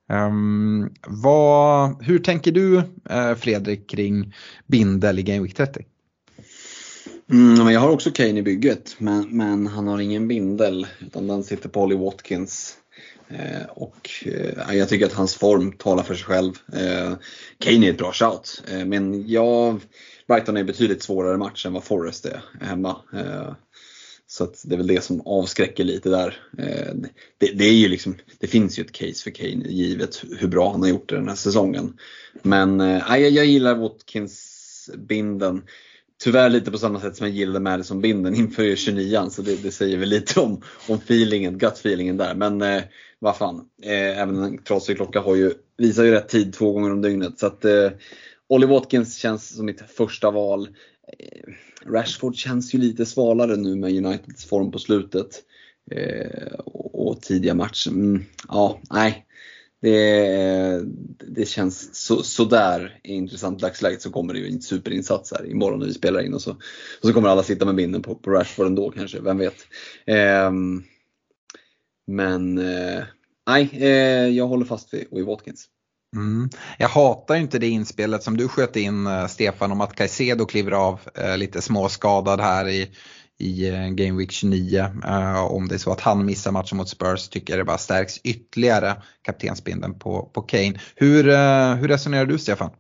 Um, vad, hur tänker du eh, Fredrik kring bindel i Game Week 30? Mm, jag har också Kane i bygget men, men han har ingen bindel utan den sitter på Ollie Watkins. Eh, och eh, jag tycker att hans form talar för sig själv. Eh, Kane är ett bra shout, eh, men jag, Brighton är betydligt svårare match än vad Forrest är hemma. Eh, så det är väl det som avskräcker lite där. Eh, det, det, är ju liksom, det finns ju ett case för Kane givet hur bra han har gjort det den här säsongen. Men eh, jag, jag gillar Watkins binden tyvärr lite på samma sätt som jag gillade Madison-binden inför 29 så det, det, säger väl lite om, om feelingen, gut-feelingen där. Men eh, vad fan, eh, även en trasig klocka har ju, visar ju rätt tid två gånger om dygnet. Så att eh, Ollie Watkins känns som mitt första val. Eh, Rashford känns ju lite svalare nu med Uniteds form på slutet. Eh, och, och, tidiga matcher. Mm, ja, nej det, det känns så, sådär i intressant dagsläget så kommer det ju en superinsats här imorgon när vi spelar in och så, och så kommer alla sitta med minnen på, på Rashford ändå kanske, vem vet. Eh, men eh, nej, eh, jag håller fast vid, vid Watkins. Mm. Jag hatar inte det inspelet som du sköt in eh, Stefan om att Caicedo kliver av eh, lite småskadad här i i eh, Game Week 29. Uh, om det är så att han missar matchen mot Spurs tycker jag det bara stärks ytterligare kaptensbindeln på, på Kane. Hur, uh, hur resonerar du Stefan?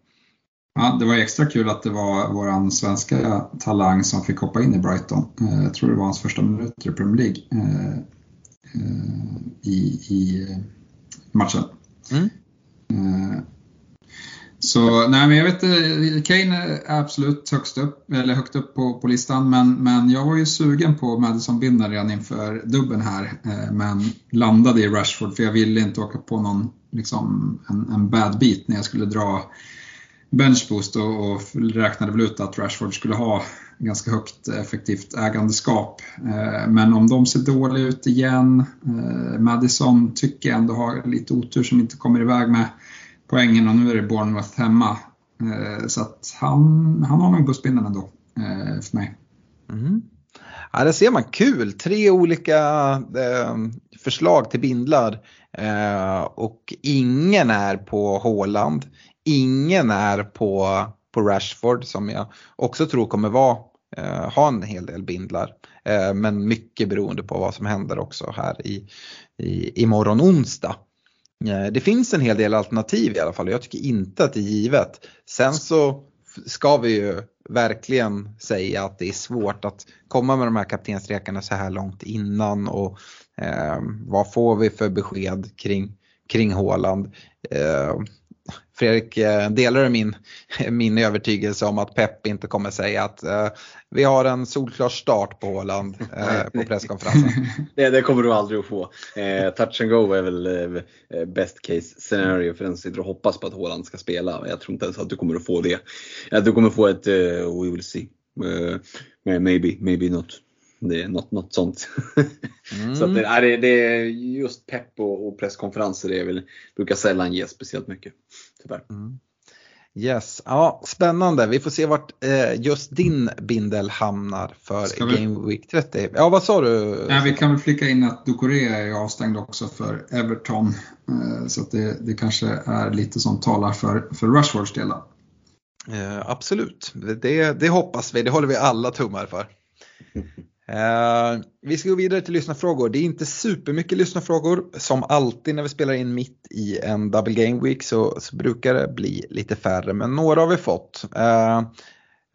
Ja, det var extra kul att det var våran svenska talang som fick hoppa in i Brighton. Uh, jag tror det var hans första minuter i Premier League i, i matchen. Mm. Eh, så nej, men jag vet eh, Kane är absolut högst upp, eller högt upp på, på listan, men, men jag var ju sugen på Madison Binner redan inför dubben här, eh, men landade i Rashford för jag ville inte åka på någon, liksom, en, en bad beat när jag skulle dra benchboost och, och räknade väl ut att Rashford skulle ha ganska högt effektivt ägandeskap. Eh, men om de ser dåliga ut igen, eh, Madison tycker jag ändå har lite otur som inte kommer iväg med poängen och nu är det Bournemouth hemma. Eh, så att han, han har nog bussbindeln ändå för mig. Mm. Ja, det ser man kul, tre olika eh, förslag till bindlar eh, och ingen är på Håland, ingen är på, på Rashford som jag också tror kommer vara, eh, ha en hel del bindlar. Eh, men mycket beroende på vad som händer också här i, i imorgon onsdag. Eh, det finns en hel del alternativ i alla fall och jag tycker inte att det är givet. Sen så ska vi ju verkligen säga att det är svårt att komma med de här kaptensrekarna så här långt innan och eh, vad får vi för besked kring, kring Håland. Eh, Eh, Fredrik, eh, delar min, min övertygelse om att Pep inte kommer säga att uh, vi har en solklar start på Åland uh, på presskonferensen? det, det kommer du aldrig att få. Uh, touch and go är väl uh, best case scenario för den som sitter och hoppas på att Håland ska spela. Jag tror inte ens att du kommer att få det. Uh, du kommer få ett we will see. maybe, maybe not. Det är något, något sånt. Mm. så att det, är, det är just pepp och, och presskonferenser det är väl, brukar sällan ge speciellt mycket. Tyvärr. Mm. Yes, ja spännande. Vi får se vart eh, just din bindel hamnar för vi... Game Week 30. Ja, vad sa du? Ja, vi kan väl flika in att Ducoré är avstängd också för Everton. Eh, så det, det kanske är lite som talar för, för Rushfords del. Eh, absolut, det, det hoppas vi. Det håller vi alla tummar för. Uh, vi ska gå vidare till lyssnarfrågor. Det är inte supermycket lyssnarfrågor. Som alltid när vi spelar in mitt i en double game week så, så brukar det bli lite färre, men några har vi fått. Uh,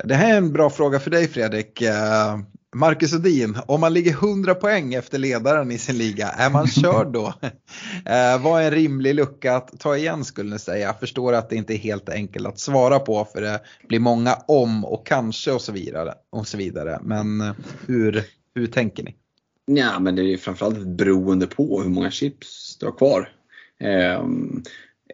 det här är en bra fråga för dig Fredrik. Uh, Marcus Odin, om man ligger 100 poäng efter ledaren i sin liga, är man körd då? eh, vad är en rimlig lucka att ta igen skulle ni säga? Jag förstår att det inte är helt enkelt att svara på för det blir många om och kanske och så vidare. Och så vidare. Men eh, hur, hur tänker ni? Ja, men det är framförallt beroende på hur många chips du har kvar. Eh,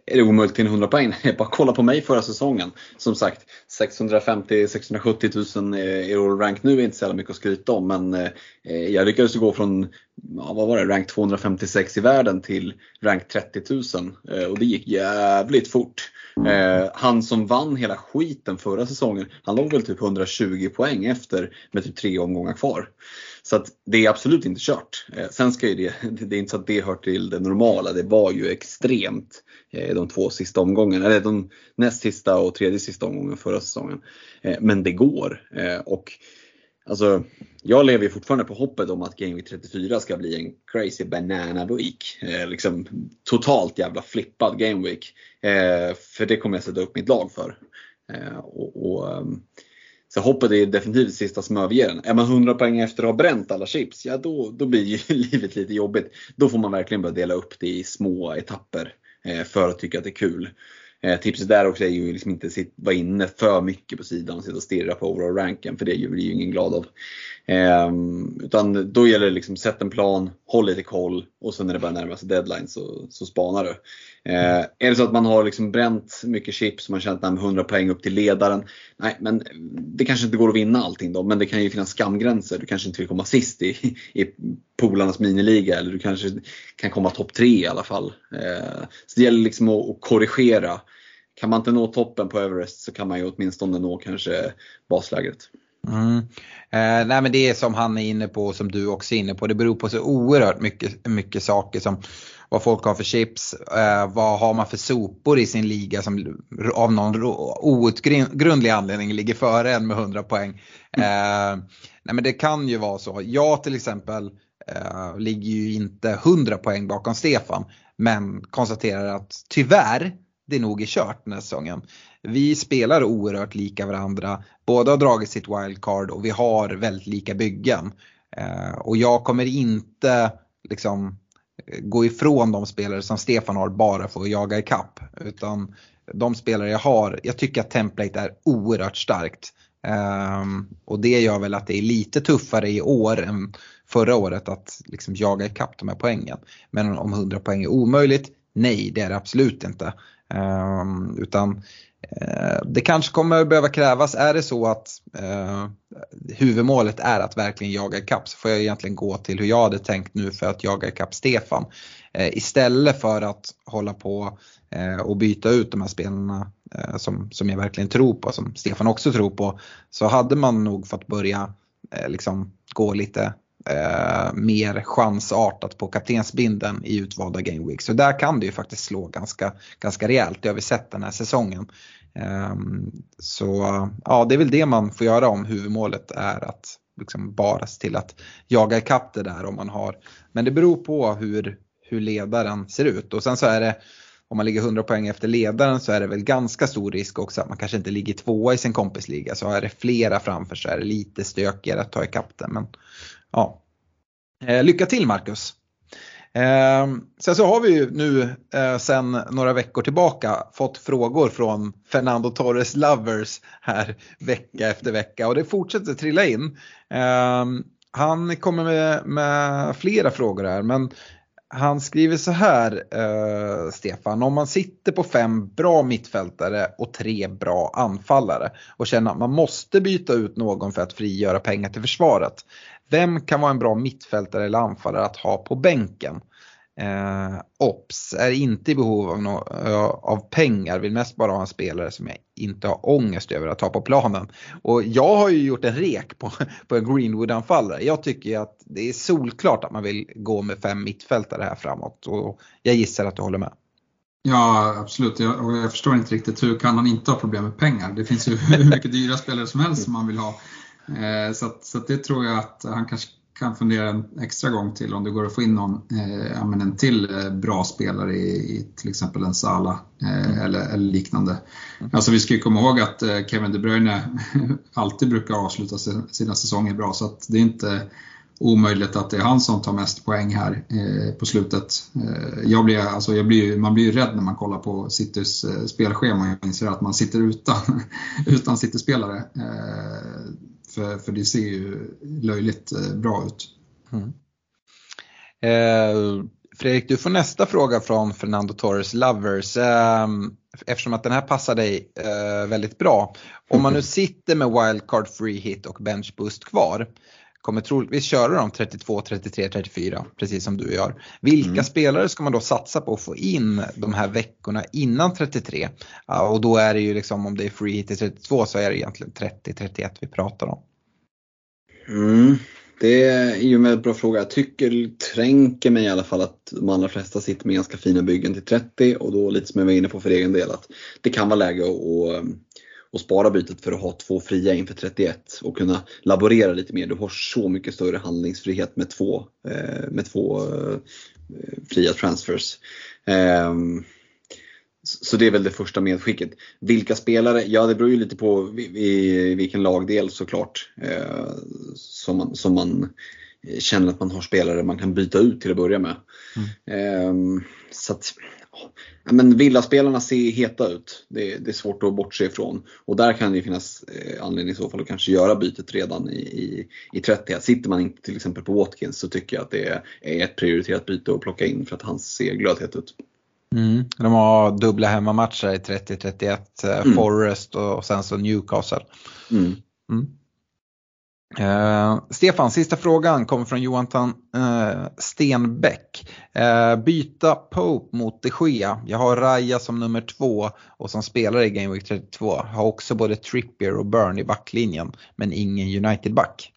är det omöjligt till 100 poäng. Bara kolla på mig förra säsongen. Som sagt, 650-670 000 eh, i rank nu är inte så jävla mycket att skryta om. Men eh, eh, jag lyckades gå från, ja, vad var det, rank 256 i världen till rank 30 000. Eh, och det gick jävligt fort. Eh, han som vann hela skiten förra säsongen, han låg väl typ 120 poäng efter med typ tre omgångar kvar. Så att det är absolut inte kört. Eh, sen ska ju det, det är inte så att det hör till det normala. Det var ju extremt de två sista omgångarna, eller de näst sista och tredje sista omgången förra säsongen. Men det går. Och Alltså, jag lever fortfarande på hoppet om att Game Week 34 ska bli en crazy banana week. Eh, liksom totalt jävla flippad Game Week. Eh, för det kommer jag sätta upp mitt lag för. Eh, och, och ehm, så hoppet är definitivt sista som överger en. Är man 100 poäng efter att ha bränt alla chips, ja då, då blir ju livet lite jobbigt. Då får man verkligen börja dela upp det i små etapper. Eh, för att tycka att det är kul. Eh, tipset där också är ju liksom inte att vara inne för mycket på sidan och sitta och stirra på overall ranken för det blir ju ingen glad av. Eh, utan då gäller det liksom sätt en plan, håll lite koll och sen när det börjar närma sig deadline så, så spanar du. Eh, är det så att man har liksom bränt mycket chips och man känner att 100 poäng upp till ledaren. Nej, men det kanske inte går att vinna allting då, men det kan ju finnas skamgränser. Du kanske inte vill komma sist i, i polarnas miniliga eller du kanske kan komma topp tre i alla fall. Eh, så det gäller liksom att, att korrigera. Kan man inte nå toppen på Everest så kan man ju åtminstone nå kanske baslägret. Mm. Eh, nej men det är som han är inne på och som du också är inne på. Det beror på så oerhört mycket, mycket saker som vad folk har för chips, eh, vad har man för sopor i sin liga som av någon outgrundlig anledning ligger före en med 100 poäng. Mm. Eh, nej men det kan ju vara så. Jag till exempel eh, ligger ju inte 100 poäng bakom Stefan men konstaterar att tyvärr det nog är kört den här säsongen. Vi spelar oerhört lika varandra. Båda har dragit sitt wildcard och vi har väldigt lika byggen. Eh, och jag kommer inte liksom gå ifrån de spelare som Stefan har bara för att jaga ikapp. Utan de spelare jag har, jag tycker att template är oerhört starkt. Um, och det gör väl att det är lite tuffare i år än förra året att liksom jaga ikapp de här poängen. Men om 100 poäng är omöjligt? Nej, det är det absolut inte. Ehm, utan eh, det kanske kommer behöva krävas, är det så att eh, huvudmålet är att verkligen jaga ikapp så får jag egentligen gå till hur jag hade tänkt nu för att jaga ikapp Stefan. Eh, istället för att hålla på eh, och byta ut de här spelarna eh, som, som jag verkligen tror på, som Stefan också tror på, så hade man nog fått börja eh, liksom gå lite eh, mer chansartat på kaptensbinden i utvalda Game weeks. Så där kan det ju faktiskt slå ganska, ganska rejält. Det har vi sett den här säsongen. Eh, så ja, det är väl det man får göra om huvudmålet är att liksom bara se till att jaga ikapp det där om man har. Men det beror på hur, hur ledaren ser ut och sen så är det om man ligger 100 poäng efter ledaren så är det väl ganska stor risk också att man kanske inte ligger tvåa i sin kompisliga. Så är det flera framför så är det lite stökigare att ta ikapp det. Men ja. Eh, lycka till Marcus! Eh, sen så har vi ju nu eh, sen några veckor tillbaka fått frågor från Fernando Torres Lovers här vecka efter vecka och det fortsätter trilla in. Eh, han kommer med, med, flera frågor här men han skriver så här, eh, Stefan, om man sitter på fem bra mittfältare och tre bra anfallare och känner att man måste byta ut någon för att frigöra pengar till försvaret. Vem kan vara en bra mittfältare eller anfallare att ha på bänken? Eh, Ops är inte i behov av, no eh, av pengar, vill mest bara ha en spelare som jag inte har ångest över att ta på planen. Och jag har ju gjort en rek på, på en Greenwood-anfallare. Jag tycker att det är solklart att man vill gå med fem mittfältare här framåt och jag gissar att du håller med. Ja, absolut. Jag, och jag förstår inte riktigt hur kan han inte ha problem med pengar? Det finns ju hur mycket dyra spelare som helst som man vill ha. Eh, så, att, så att det tror jag att han kanske kan fundera en extra gång till om det går att få in någon, eh, en till eh, bra spelare i, i, till exempel en Sala eh, mm. eller, eller, liknande. Mm. Alltså vi ska ju komma ihåg att eh, Kevin De Bruyne alltid brukar avsluta sina säsonger bra så att det är inte omöjligt att det är han som tar mest poäng här eh, på slutet. Eh, jag blir, alltså jag blir, man blir ju rädd när man kollar på Citys eh, spelschema och inser att man sitter utan, utan City-spelare. För, för det ser ju löjligt eh, bra ut. Mm. Eh, Fredrik, du får nästa fråga från Fernando Torres Lovers. Eh, eftersom att den här passar dig eh, väldigt bra. Om man nu sitter med wildcard free hit och bench boost kvar kommer troligtvis köra dem 32, 33, 34 precis som du gör. Vilka mm. spelare ska man då satsa på att få in de här veckorna innan 33? Ja, och då är det ju liksom om det är free hit i 32 så är det egentligen 30, 31 vi pratar om. Mm. Det är ju en väldigt bra fråga. Jag tycker, tränker mig i alla fall att de allra flesta sitter med ganska fina byggen till 30 och då lite som jag var inne på för egen del att det kan vara läge att och spara bytet för att ha två fria inför 31 och kunna laborera lite mer. Du har så mycket större handlingsfrihet med två, eh, med två eh, fria transfers. Ehm, så det är väl det första medskicket. Vilka spelare? Ja, det beror ju lite på vilken lagdel såklart eh, som man, som man känner att man har spelare man kan byta ut till att börja med. Mm. Um, så att, ja, men villaspelarna ser heta ut. Det, det, är svårt att bortse ifrån. Och där kan det finnas eh, anledning i så fall att kanske göra bytet redan i, i, i 30. Sitter man inte till exempel på Watkins så tycker jag att det är, är ett prioriterat byte att plocka in för att han ser glödhet ut. Mm. De har dubbla hemmamatcher i 30-31, eh, mm. Forest och sen så Newcastle. Mm. Uh, Stefan, sista frågan kommer från Johan uh, eh, Stenbeck. Uh, byta Pope mot de Gea. Jag har Raja som nummer två och som spelare i Game Week 32. Har också både Trippier och Burn i backlinjen men ingen United-back.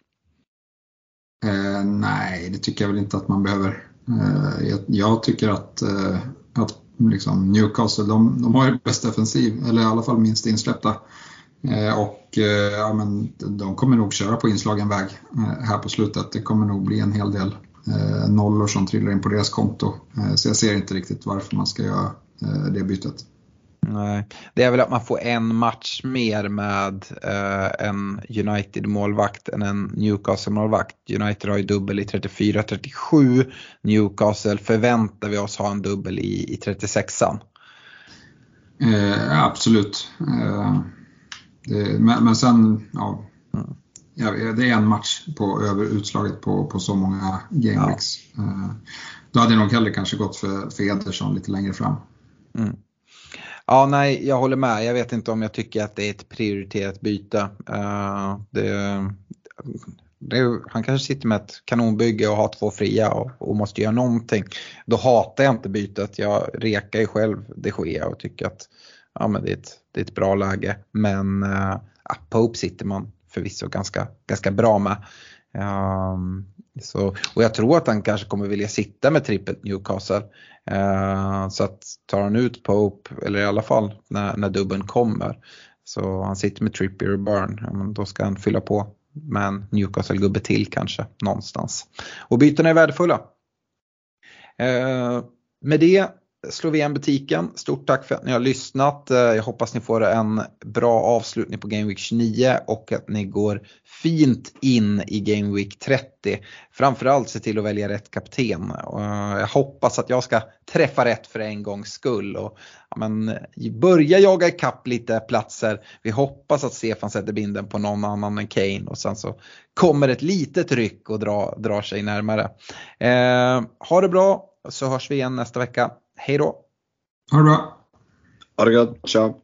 nej, det tycker jag väl inte att man behöver. Jag, jag, tycker att, att liksom Newcastle, de, de har ju bäst defensiv, eller i alla fall minst insläppta. Eh, och eh, ja, men de kommer nog köra på inslagen väg eh, här på slutet. Det kommer nog bli en hel del nollor som trillar in på deras konto. Så jag ser inte riktigt varför man ska göra det bytet. Nej, det är väl att man får en match mer med eh, en United-målvakt än en Newcastle-målvakt. United har ju dubbel i 34-37. Newcastle förväntar vi oss ha en dubbel i, i 36an. Eh, absolut. Eh, det, men, men, sen, ja, ja, det är en match på, över utslaget på, på så många gameweeks. Ja. Eh, då hade jag nog hellre kanske gått för, för Ederson lite längre fram. Mm. Ja, nej, jag håller med. Jag vet inte om jag tycker att det är ett prioriterat byte. Uh, det, det, han kanske sitter med ett kanonbygge och har två fria och, och, måste göra någonting. Då hatar jag inte bytet. Jag rekar ju själv det sker och tycker att ja, men det, är ett, det är ett bra läge. Men eh, ja, Pope sitter man förvisso ganska, ganska bra med. Um, så, och jag tror att han kanske kommer vilja sitta med trippelt Newcastle. Uh, så att tar han ut Pope, eller i alla fall när, när dubben kommer, så han sitter med Trippier och Burn, ja, då ska han fylla på med en Newcastle-gubbe till kanske någonstans. Och bytena är värdefulla. Uh, med det Slovenbutiken. igen butiken. Stort tack för att ni har lyssnat. Eh, jag hoppas ni får en bra avslutning på Game Week 29 och att ni går fint in i Game Week 30. Framförallt se till att välja rätt kapten. Eh, jag hoppas att jag ska träffa rätt för en gångs skull och ja, men, börja jaga ikapp lite platser. Vi hoppas att Stefan sätter binden på någon annan än Kane och sen så kommer ett litet ryck och drar, dra sig närmare. Eh, ha det bra så hörs vi igen nästa vecka. Hej då! Ha det bra! Ha det gott, ciao!